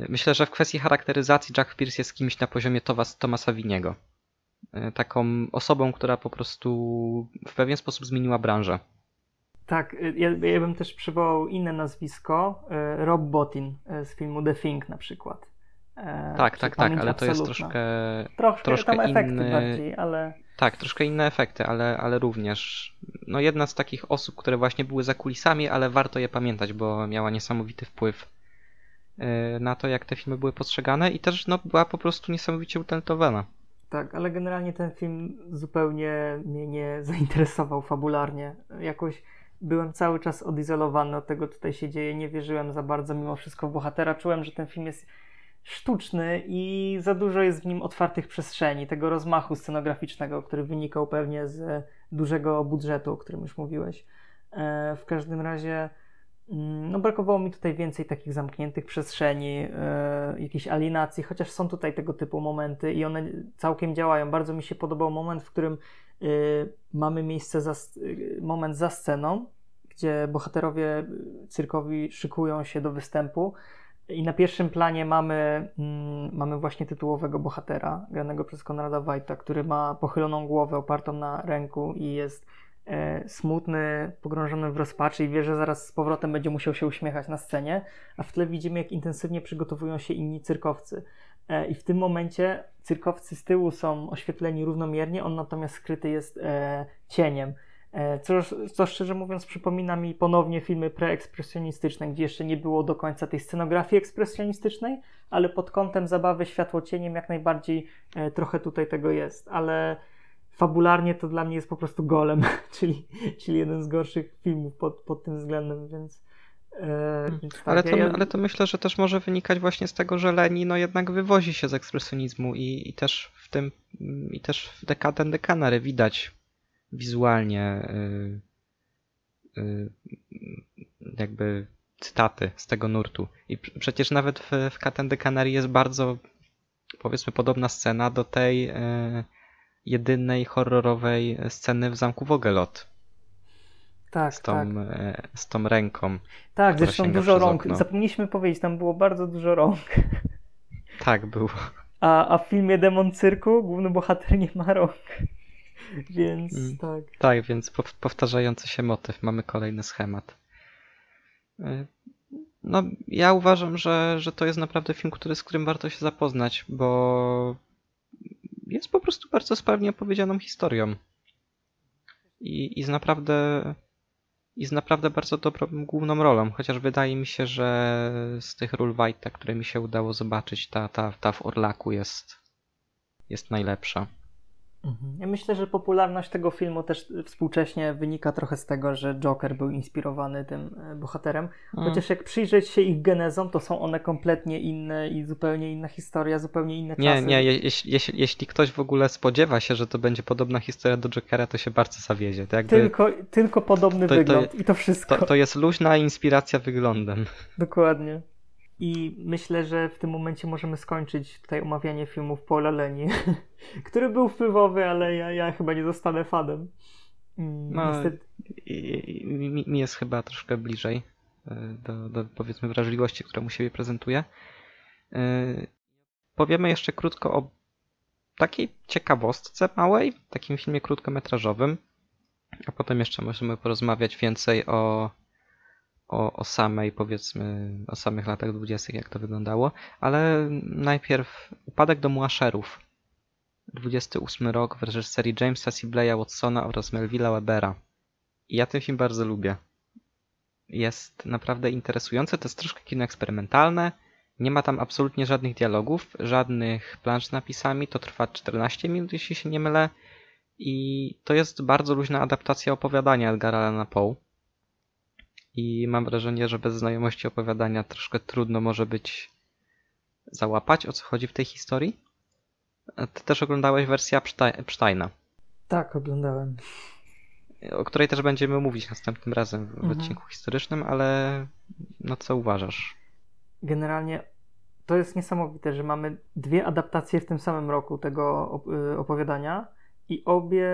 Myślę, że w kwestii charakteryzacji Jack Pierce jest kimś na poziomie Toma Saviniego. Taką osobą, która po prostu w pewien sposób zmieniła branżę. Tak, y, ja, ja bym też przywołał inne nazwisko, Rob Bottin z filmu The Thing na przykład. E, tak, tak, tak, ale to jest troszkę, troszkę, troszkę tam efekty inny... bardziej, ale... Tak, troszkę inne efekty, ale, ale również no jedna z takich osób, które właśnie były za kulisami, ale warto je pamiętać, bo miała niesamowity wpływ na to, jak te filmy były postrzegane i też no, była po prostu niesamowicie utalentowana. Tak, ale generalnie ten film zupełnie mnie nie zainteresował fabularnie. Jakoś byłem cały czas odizolowany od tego, co tutaj się dzieje. Nie wierzyłem za bardzo mimo wszystko w bohatera. Czułem, że ten film jest sztuczny i za dużo jest w nim otwartych przestrzeni, tego rozmachu scenograficznego, który wynikał pewnie z dużego budżetu, o którym już mówiłeś. E, w każdym razie no, brakowało mi tutaj więcej takich zamkniętych przestrzeni, e, jakiejś alienacji, chociaż są tutaj tego typu momenty i one całkiem działają. Bardzo mi się podobał moment, w którym Y, mamy miejsce, za, y, moment za sceną, gdzie bohaterowie cyrkowi szykują się do występu i na pierwszym planie mamy, mm, mamy właśnie tytułowego bohatera, granego przez Konrada Wajta, który ma pochyloną głowę opartą na ręku i jest smutny, pogrążony w rozpaczy i wie, że zaraz z powrotem będzie musiał się uśmiechać na scenie, a w tle widzimy, jak intensywnie przygotowują się inni cyrkowcy. E, I w tym momencie cyrkowcy z tyłu są oświetleni równomiernie, on natomiast skryty jest e, cieniem. E, co, co szczerze mówiąc przypomina mi ponownie filmy preekspresjonistyczne, gdzie jeszcze nie było do końca tej scenografii ekspresjonistycznej, ale pod kątem zabawy światłocieniem jak najbardziej e, trochę tutaj tego jest, ale fabularnie to dla mnie jest po prostu golem, czyli, czyli jeden z gorszych filmów pod, pod tym względem, więc tak, ale, to, ja... ale to myślę, że też może wynikać właśnie z tego, że Leni no jednak wywozi się z ekspresjonizmu i, i też w tym i też w Dekaden Dekanary widać wizualnie yy, yy, jakby cytaty z tego nurtu. I przecież nawet w, w Katen Dekanary jest bardzo powiedzmy podobna scena do tej yy, jedynej horrorowej sceny w zamku Wogelot tak, z, tą, tak. E, z tą ręką. Tak, zresztą dużo rąk. Okno. Zapomnieliśmy powiedzieć, tam było bardzo dużo rąk. Tak, było. A, a w filmie Demon Cyrku główny bohater nie ma rąk. Więc mm. tak. Tak, więc powtarzający się motyw. Mamy kolejny schemat. E, no, ja uważam, że, że to jest naprawdę film, który, z którym warto się zapoznać, bo jest po prostu bardzo sprawnie opowiedzianą historią. I, i z naprawdę i z naprawdę bardzo dobrą główną rolą, chociaż wydaje mi się, że z tych ról White'a, które mi się udało zobaczyć, ta, ta, ta w Orlaku jest, jest najlepsza. Mhm. Ja myślę, że popularność tego filmu też współcześnie wynika trochę z tego, że Joker był inspirowany tym e, bohaterem. Mhm. Chociaż jak przyjrzeć się ich genezom, to są one kompletnie inne i zupełnie inna historia, zupełnie inne czasy. Nie, nie, jeśli, jeśli, jeśli ktoś w ogóle spodziewa się, że to będzie podobna historia do Jokera, to się bardzo zawiedzie. To jakby... tylko, tylko podobny to, wygląd to, i to wszystko. To, to jest luźna inspiracja wyglądem. Dokładnie. I myślę, że w tym momencie możemy skończyć tutaj omawianie filmów Paula Leni, który był wpływowy, ale ja, ja chyba nie zostanę fanem. Mm, no, Niestety... mi, mi jest chyba troszkę bliżej e, do, do powiedzmy wrażliwości, którą u siebie prezentuje. E, powiemy jeszcze krótko o takiej ciekawostce małej, takim filmie krótkometrażowym, a potem jeszcze możemy porozmawiać więcej o o, o samej, powiedzmy, o samych latach dwudziestych, jak to wyglądało, ale najpierw Upadek domu Asherów. 28 rok w reżyserii Jamesa Sibleya Watsona oraz Melvilla Webera. I ja ten film bardzo lubię. Jest naprawdę interesujący, to jest troszkę kino eksperymentalne, nie ma tam absolutnie żadnych dialogów, żadnych plansz z napisami, to trwa 14 minut, jeśli się nie mylę. I to jest bardzo luźna adaptacja opowiadania Edgara Allana Poe i mam wrażenie, że bez znajomości opowiadania troszkę trudno może być załapać, o co chodzi w tej historii. Ty też oglądałeś wersję Epsteina. Tak, oglądałem. O której też będziemy mówić następnym razem w mhm. odcinku historycznym, ale no co uważasz? Generalnie to jest niesamowite, że mamy dwie adaptacje w tym samym roku tego y, opowiadania i obie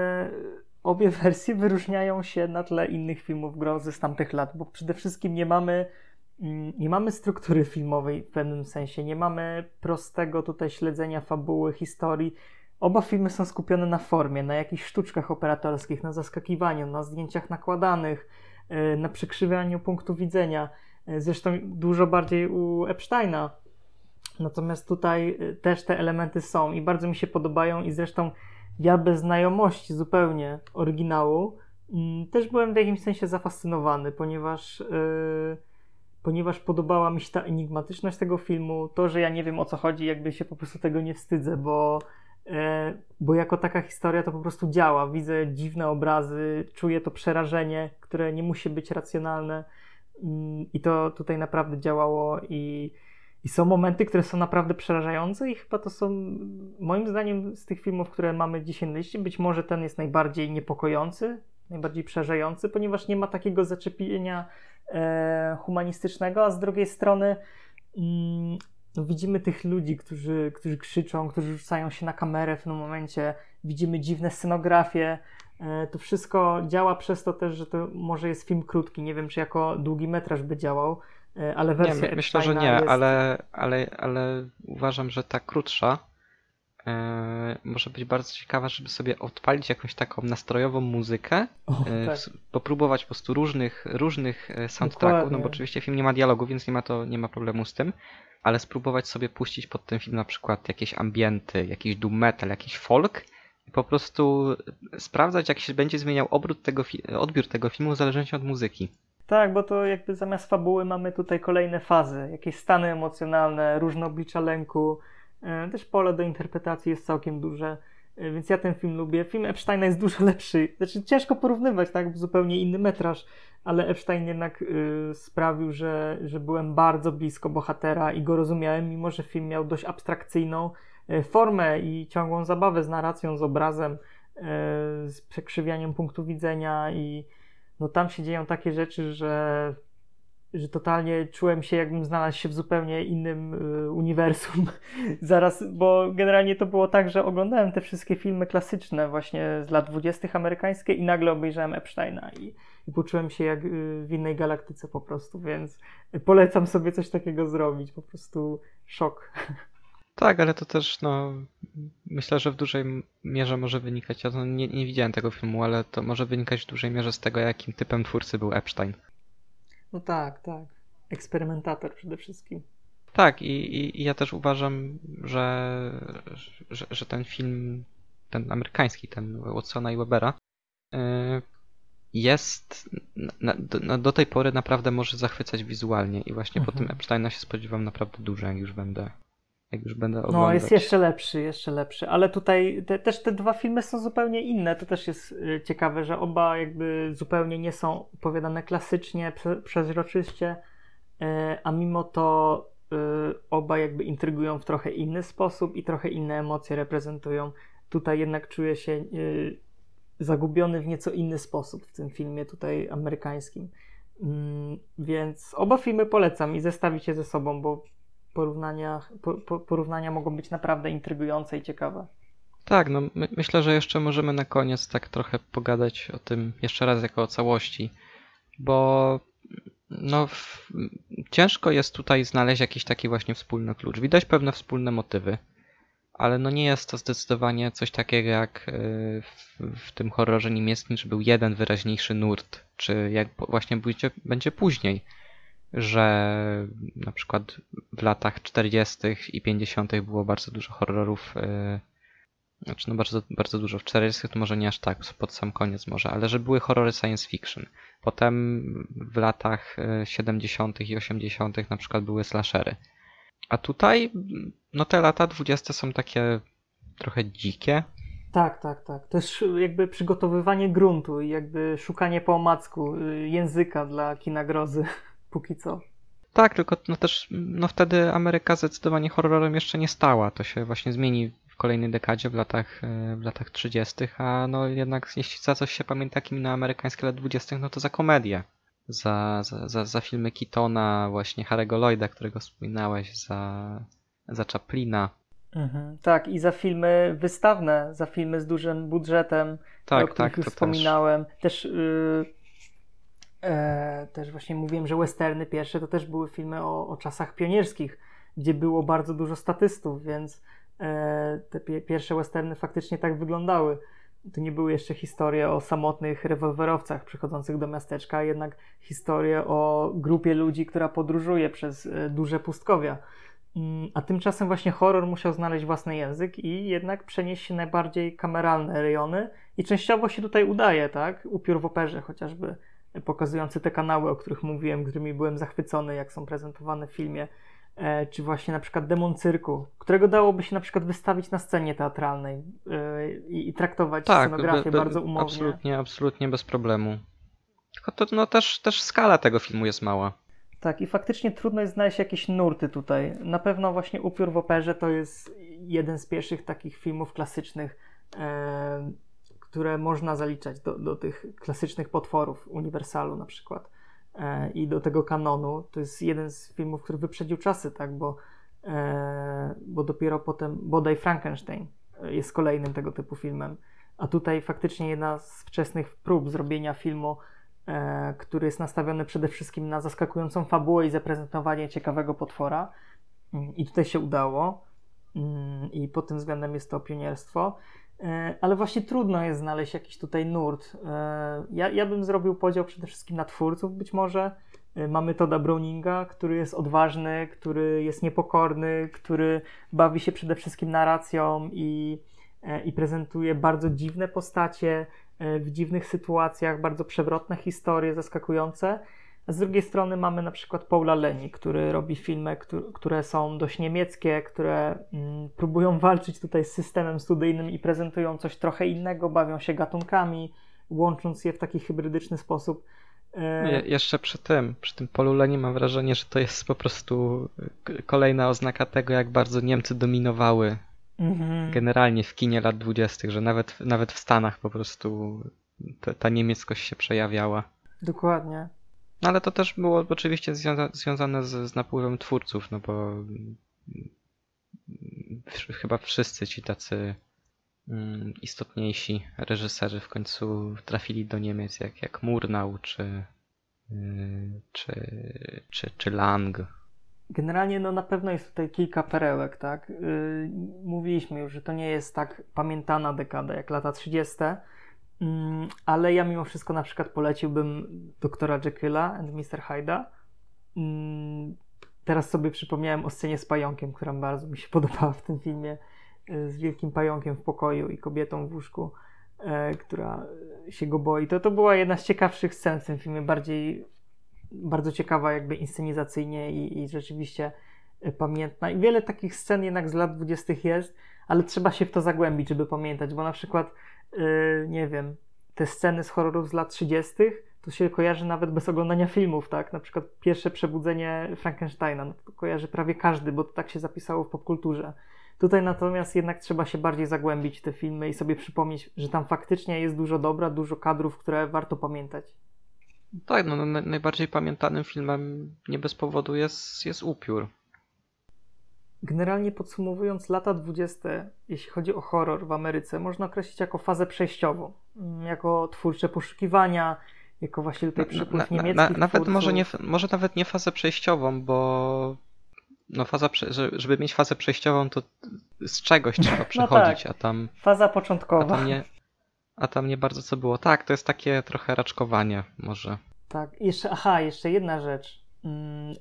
obie wersje wyróżniają się na tle innych filmów grozy z tamtych lat, bo przede wszystkim nie mamy, mm, nie mamy struktury filmowej w pewnym sensie, nie mamy prostego tutaj śledzenia fabuły, historii. Oba filmy są skupione na formie, na jakichś sztuczkach operatorskich, na zaskakiwaniu, na zdjęciach nakładanych, e, na przekrzywianiu punktu widzenia. E, zresztą dużo bardziej u Epsteina. Natomiast tutaj e, też te elementy są i bardzo mi się podobają i zresztą ja bez znajomości zupełnie oryginału mm, też byłem w jakimś sensie zafascynowany, ponieważ, yy, ponieważ podobała mi się ta enigmatyczność tego filmu, to, że ja nie wiem o co chodzi, jakby się po prostu tego nie wstydzę, bo, yy, bo jako taka historia to po prostu działa. Widzę dziwne obrazy, czuję to przerażenie, które nie musi być racjonalne yy, i to tutaj naprawdę działało i i są momenty, które są naprawdę przerażające, i chyba to są, moim zdaniem, z tych filmów, które mamy dzisiaj na liście, być może ten jest najbardziej niepokojący, najbardziej przerażający, ponieważ nie ma takiego zaczepienia e, humanistycznego, a z drugiej strony mm, no, widzimy tych ludzi, którzy, którzy krzyczą, którzy rzucają się na kamerę w tym momencie, widzimy dziwne scenografie. E, to wszystko działa przez to też, że to może jest film krótki. Nie wiem, czy jako długi metraż by działał ale wersja nie, myślę, że nie, jest... ale, ale, ale uważam, że ta krótsza e, może być bardzo ciekawa, żeby sobie odpalić jakąś taką nastrojową muzykę, o, e, tak. popróbować po prostu różnych, różnych soundtracków, Dokładnie. no bo oczywiście film nie ma dialogu, więc nie ma to, nie ma problemu z tym, ale spróbować sobie puścić pod ten film na przykład jakieś ambienty, jakiś doom metal, jakiś folk i po prostu sprawdzać, jak się będzie zmieniał obrót tego, odbiór tego filmu w zależności od muzyki. Tak, bo to jakby zamiast fabuły mamy tutaj kolejne fazy, jakieś stany emocjonalne, różne oblicza lęku. E, też pole do interpretacji jest całkiem duże, e, więc ja ten film lubię. Film Epsteina jest dużo lepszy. Znaczy ciężko porównywać, tak? Zupełnie inny metraż, ale Epstein jednak y, sprawił, że, że byłem bardzo blisko bohatera i go rozumiałem, mimo że film miał dość abstrakcyjną y, formę i ciągłą zabawę z narracją, z obrazem, z przekrzywianiem punktu widzenia i no tam się dzieją takie rzeczy, że, że totalnie czułem się, jakbym znalazł się w zupełnie innym y, uniwersum. Zaraz, bo generalnie to było tak, że oglądałem te wszystkie filmy klasyczne właśnie z lat dwudziestych amerykańskie i nagle obejrzałem Epsteina i, i poczułem się jak y, w innej galaktyce po prostu, więc polecam sobie coś takiego zrobić, po prostu szok. Tak, ale to też, no, myślę, że w dużej mierze może wynikać, ja nie, nie widziałem tego filmu, ale to może wynikać w dużej mierze z tego, jakim typem twórcy był Epstein. No tak, tak. Eksperymentator przede wszystkim. Tak, i, i, i ja też uważam, że, że, że, ten film, ten amerykański, ten Watsona i Webera, yy, jest na, do, do, tej pory naprawdę może zachwycać wizualnie i właśnie mhm. po tym Epsteina się spodziewam naprawdę dużo, jak już będę jak już będę oglądać. No, jest jeszcze lepszy, jeszcze lepszy, ale tutaj te, też te dwa filmy są zupełnie inne. To też jest y, ciekawe, że oba jakby zupełnie nie są opowiadane klasycznie, prze, przezroczyście, y, a mimo to y, oba jakby intrygują w trochę inny sposób i trochę inne emocje reprezentują. Tutaj jednak czuję się zagubiony w nieco inny sposób w tym filmie tutaj amerykańskim. Mm, więc oba filmy polecam i zestawić je ze sobą, bo porównania, po, porównania mogą być naprawdę intrygujące i ciekawe. Tak, no my, myślę, że jeszcze możemy na koniec tak trochę pogadać o tym jeszcze raz jako o całości, bo no w, ciężko jest tutaj znaleźć jakiś taki właśnie wspólny klucz. Widać pewne wspólne motywy, ale no nie jest to zdecydowanie coś takiego jak e, w, w tym horrorze niemieckim, że był jeden wyraźniejszy nurt, czy jak właśnie będzie, będzie później że na przykład w latach 40. i 50. było bardzo dużo horrorów. Yy, znaczy, no bardzo, bardzo dużo. W 40. to może nie aż tak, pod sam koniec może, ale że były horrory science fiction. Potem w latach 70. Y, i 80. na przykład były slashery. A tutaj, no te lata 20. są takie trochę dzikie. Tak, tak, tak. To jest jakby przygotowywanie gruntu i jakby szukanie po omacku y, języka dla kina grozy póki co. Tak, tylko no też no wtedy Ameryka zdecydowanie horrorem jeszcze nie stała. To się właśnie zmieni w kolejnej dekadzie, w latach, e, w latach 30., a no jednak jeśli za coś się pamięta kino amerykańskie lat 20., no to za komedię. Za, za, za, za filmy Keatona, właśnie Harry'ego Lloyda, którego wspominałeś, za, za Chaplina. Mhm, tak, i za filmy wystawne, za filmy z dużym budżetem, tak, o których tak, już wspominałem. Też, też yy E, też właśnie mówiłem, że westerny pierwsze to też były filmy o, o czasach pionierskich, gdzie było bardzo dużo statystów, więc e, te pie, pierwsze westerny faktycznie tak wyglądały. To nie były jeszcze historie o samotnych rewolwerowcach przychodzących do miasteczka, jednak historie o grupie ludzi, która podróżuje przez e, duże pustkowia. Mm, a tymczasem właśnie horror musiał znaleźć własny język i jednak przenieść się najbardziej kameralne rejony i częściowo się tutaj udaje, tak? Upiór w operze chociażby pokazujący te kanały, o których mówiłem, którymi byłem zachwycony, jak są prezentowane w filmie, e, czy właśnie na przykład demon cyrku, którego dałoby się na przykład wystawić na scenie teatralnej e, i, i traktować tak, scenografię be, be, bardzo umownie. Absolutnie, absolutnie bez problemu. Tylko to no, też, też skala tego filmu jest mała. Tak, i faktycznie trudno jest znaleźć jakieś nurty tutaj. Na pewno właśnie Upiór w operze to jest jeden z pierwszych takich filmów klasycznych, e, które można zaliczać do, do tych klasycznych potworów Uniwersalu na przykład e, i do tego kanonu. To jest jeden z filmów, który wyprzedził czasy, tak, bo, e, bo dopiero potem bodaj Frankenstein jest kolejnym tego typu filmem. A tutaj faktycznie jedna z wczesnych prób zrobienia filmu, e, który jest nastawiony przede wszystkim na zaskakującą fabułę i zaprezentowanie ciekawego potwora. I tutaj się udało. Mm, I pod tym względem jest to pionierstwo. E, ale właśnie trudno jest znaleźć jakiś tutaj nurt. E, ja, ja bym zrobił podział przede wszystkim na twórców, być może. E, mamy Toda Browninga, który jest odważny, który jest niepokorny, który bawi się przede wszystkim narracją i, i prezentuje bardzo dziwne postacie w dziwnych sytuacjach, bardzo przewrotne historie, zaskakujące. Z drugiej strony mamy na przykład Paula Leni, który robi filmy, które są dość niemieckie, które mm, próbują walczyć tutaj z systemem studyjnym i prezentują coś trochę innego, bawią się gatunkami, łącząc je w taki hybrydyczny sposób. E, Je, jeszcze przy tym, przy tym Paulu Leni mam wrażenie, że to jest po prostu kolejna oznaka tego, jak bardzo Niemcy dominowały mhm. generalnie w kinie lat dwudziestych, że nawet, nawet w Stanach po prostu ta, ta niemieckość się przejawiała. Dokładnie. No ale to też było oczywiście związa związane z, z napływem twórców, no bo mm, chyba wszyscy ci tacy mm, istotniejsi reżyserzy w końcu trafili do Niemiec, jak, jak Murnau czy, yy, czy, czy, czy Lang. Generalnie no na pewno jest tutaj kilka perełek, tak? Yy, mówiliśmy już, że to nie jest tak pamiętana dekada jak lata 30., Mm, ale ja mimo wszystko na przykład poleciłbym doktora Jekylla and Mr. Hyda. Mm, teraz sobie przypomniałem o scenie z pająkiem, która bardzo mi się podobała w tym filmie, e, z wielkim pająkiem w pokoju i kobietą w łóżku, e, która się go boi. To, to była jedna z ciekawszych scen w tym filmie, bardziej bardzo ciekawa jakby inscenizacyjnie i, i rzeczywiście e, pamiętna. I wiele takich scen jednak z lat 20. jest, ale trzeba się w to zagłębić, żeby pamiętać, bo na przykład, yy, nie wiem, te sceny z horrorów z lat 30. to się kojarzy nawet bez oglądania filmów, tak? Na przykład pierwsze przebudzenie Frankensteina, no to kojarzy prawie każdy, bo to tak się zapisało w popkulturze. Tutaj natomiast jednak trzeba się bardziej zagłębić w te filmy i sobie przypomnieć, że tam faktycznie jest dużo dobra, dużo kadrów, które warto pamiętać. Tak, no, najbardziej pamiętanym filmem nie bez powodu jest, jest Upiór. Generalnie podsumowując, lata 20., jeśli chodzi o horror w Ameryce, można określić jako fazę przejściową, mm, jako twórcze poszukiwania, jako właśnie tutaj przypływ na, na, niemieckich na, Nawet może, nie, może nawet nie fazę przejściową, bo no faza, żeby mieć fazę przejściową, to z czegoś trzeba no przechodzić, no tak. a tam... Faza początkowa. A tam, nie, a tam nie bardzo co było. Tak, to jest takie trochę raczkowanie może. Tak, jeszcze, aha, jeszcze jedna rzecz,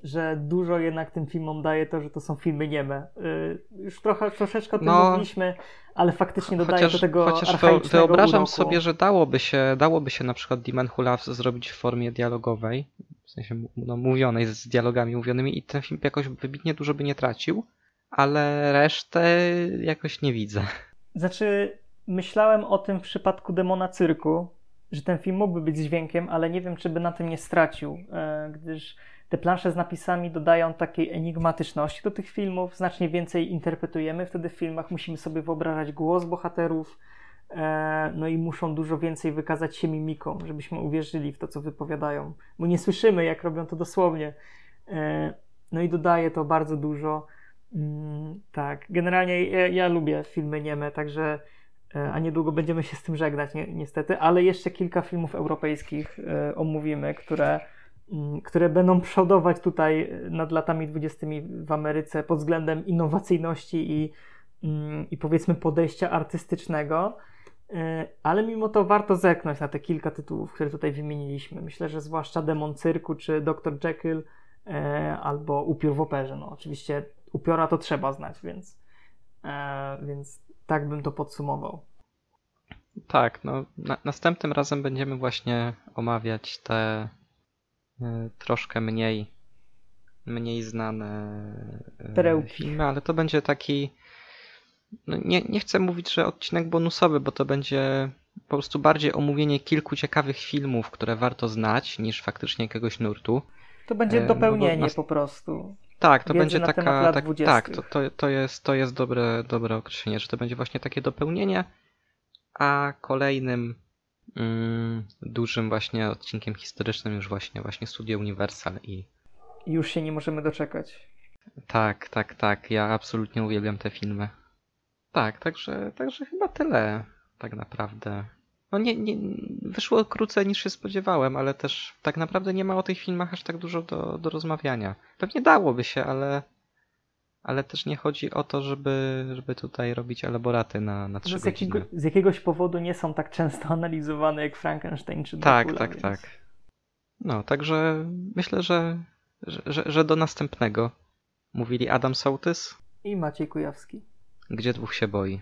że dużo jednak tym filmom daje to, że to są filmy nieme. Y, już trochę, troszeczkę o tym no, mówiliśmy, ale faktycznie dodaje chociaż, do tego Chociaż wyobrażam uroku. sobie, że dałoby się, dałoby się na przykład Demon Who Loves zrobić w formie dialogowej, w sensie no, mówionej z dialogami mówionymi i ten film jakoś wybitnie dużo by nie tracił, ale resztę jakoś nie widzę. Znaczy, myślałem o tym w przypadku Demona Cyrku, że ten film mógłby być dźwiękiem, ale nie wiem, czy by na tym nie stracił, e, gdyż te plansze z napisami dodają takiej enigmatyczności do tych filmów, znacznie więcej interpretujemy wtedy w filmach, musimy sobie wyobrażać głos bohaterów, e, no i muszą dużo więcej wykazać się mimiką, żebyśmy uwierzyli w to, co wypowiadają, bo nie słyszymy, jak robią to dosłownie. E, no i dodaje to bardzo dużo. Mm, tak, generalnie ja, ja lubię filmy nieme, także E, a niedługo będziemy się z tym żegnać, ni niestety, ale jeszcze kilka filmów europejskich omówimy, które, które będą przodować tutaj nad latami dwudziestymi w Ameryce pod względem innowacyjności i, mm, i powiedzmy podejścia artystycznego. E, ale mimo to warto zerknąć na te kilka tytułów, które tutaj wymieniliśmy. Myślę, że zwłaszcza Demon Cyrku czy Dr. Jekyll albo Upiór w operze. No, oczywiście upiora to trzeba znać, więc, więc tak bym to podsumował. Tak, no na, następnym razem będziemy właśnie omawiać te troszkę mniej mniej znane y, Perełki. filmy, ale to będzie taki no nie, nie chcę mówić, że odcinek bonusowy, bo to będzie po prostu bardziej omówienie kilku ciekawych filmów, które warto znać, niż faktycznie jakiegoś nurtu. To będzie dopełnienie no po prostu. Tak, to będzie taka. Tak, tak to, to, to, jest, to jest dobre, dobre określenie, że to będzie właśnie takie dopełnienie, a kolejnym dużym właśnie odcinkiem historycznym już właśnie właśnie Studio Universal i. Już się nie możemy doczekać. Tak, tak, tak. Ja absolutnie uwielbiam te filmy. Tak, także, także chyba tyle tak naprawdę. No nie, nie, wyszło krócej niż się spodziewałem, ale też tak naprawdę nie ma o tych filmach aż tak dużo do, do rozmawiania. Pewnie dałoby się, ale, ale też nie chodzi o to, żeby, żeby tutaj robić elaboraty na, na trzy z, jakiego, z jakiegoś powodu nie są tak często analizowane jak Frankenstein czy Tak, Dracula, tak, więc... tak. No, także myślę, że, że, że do następnego. Mówili Adam Sołtys i Maciej Kujawski. Gdzie dwóch się boi.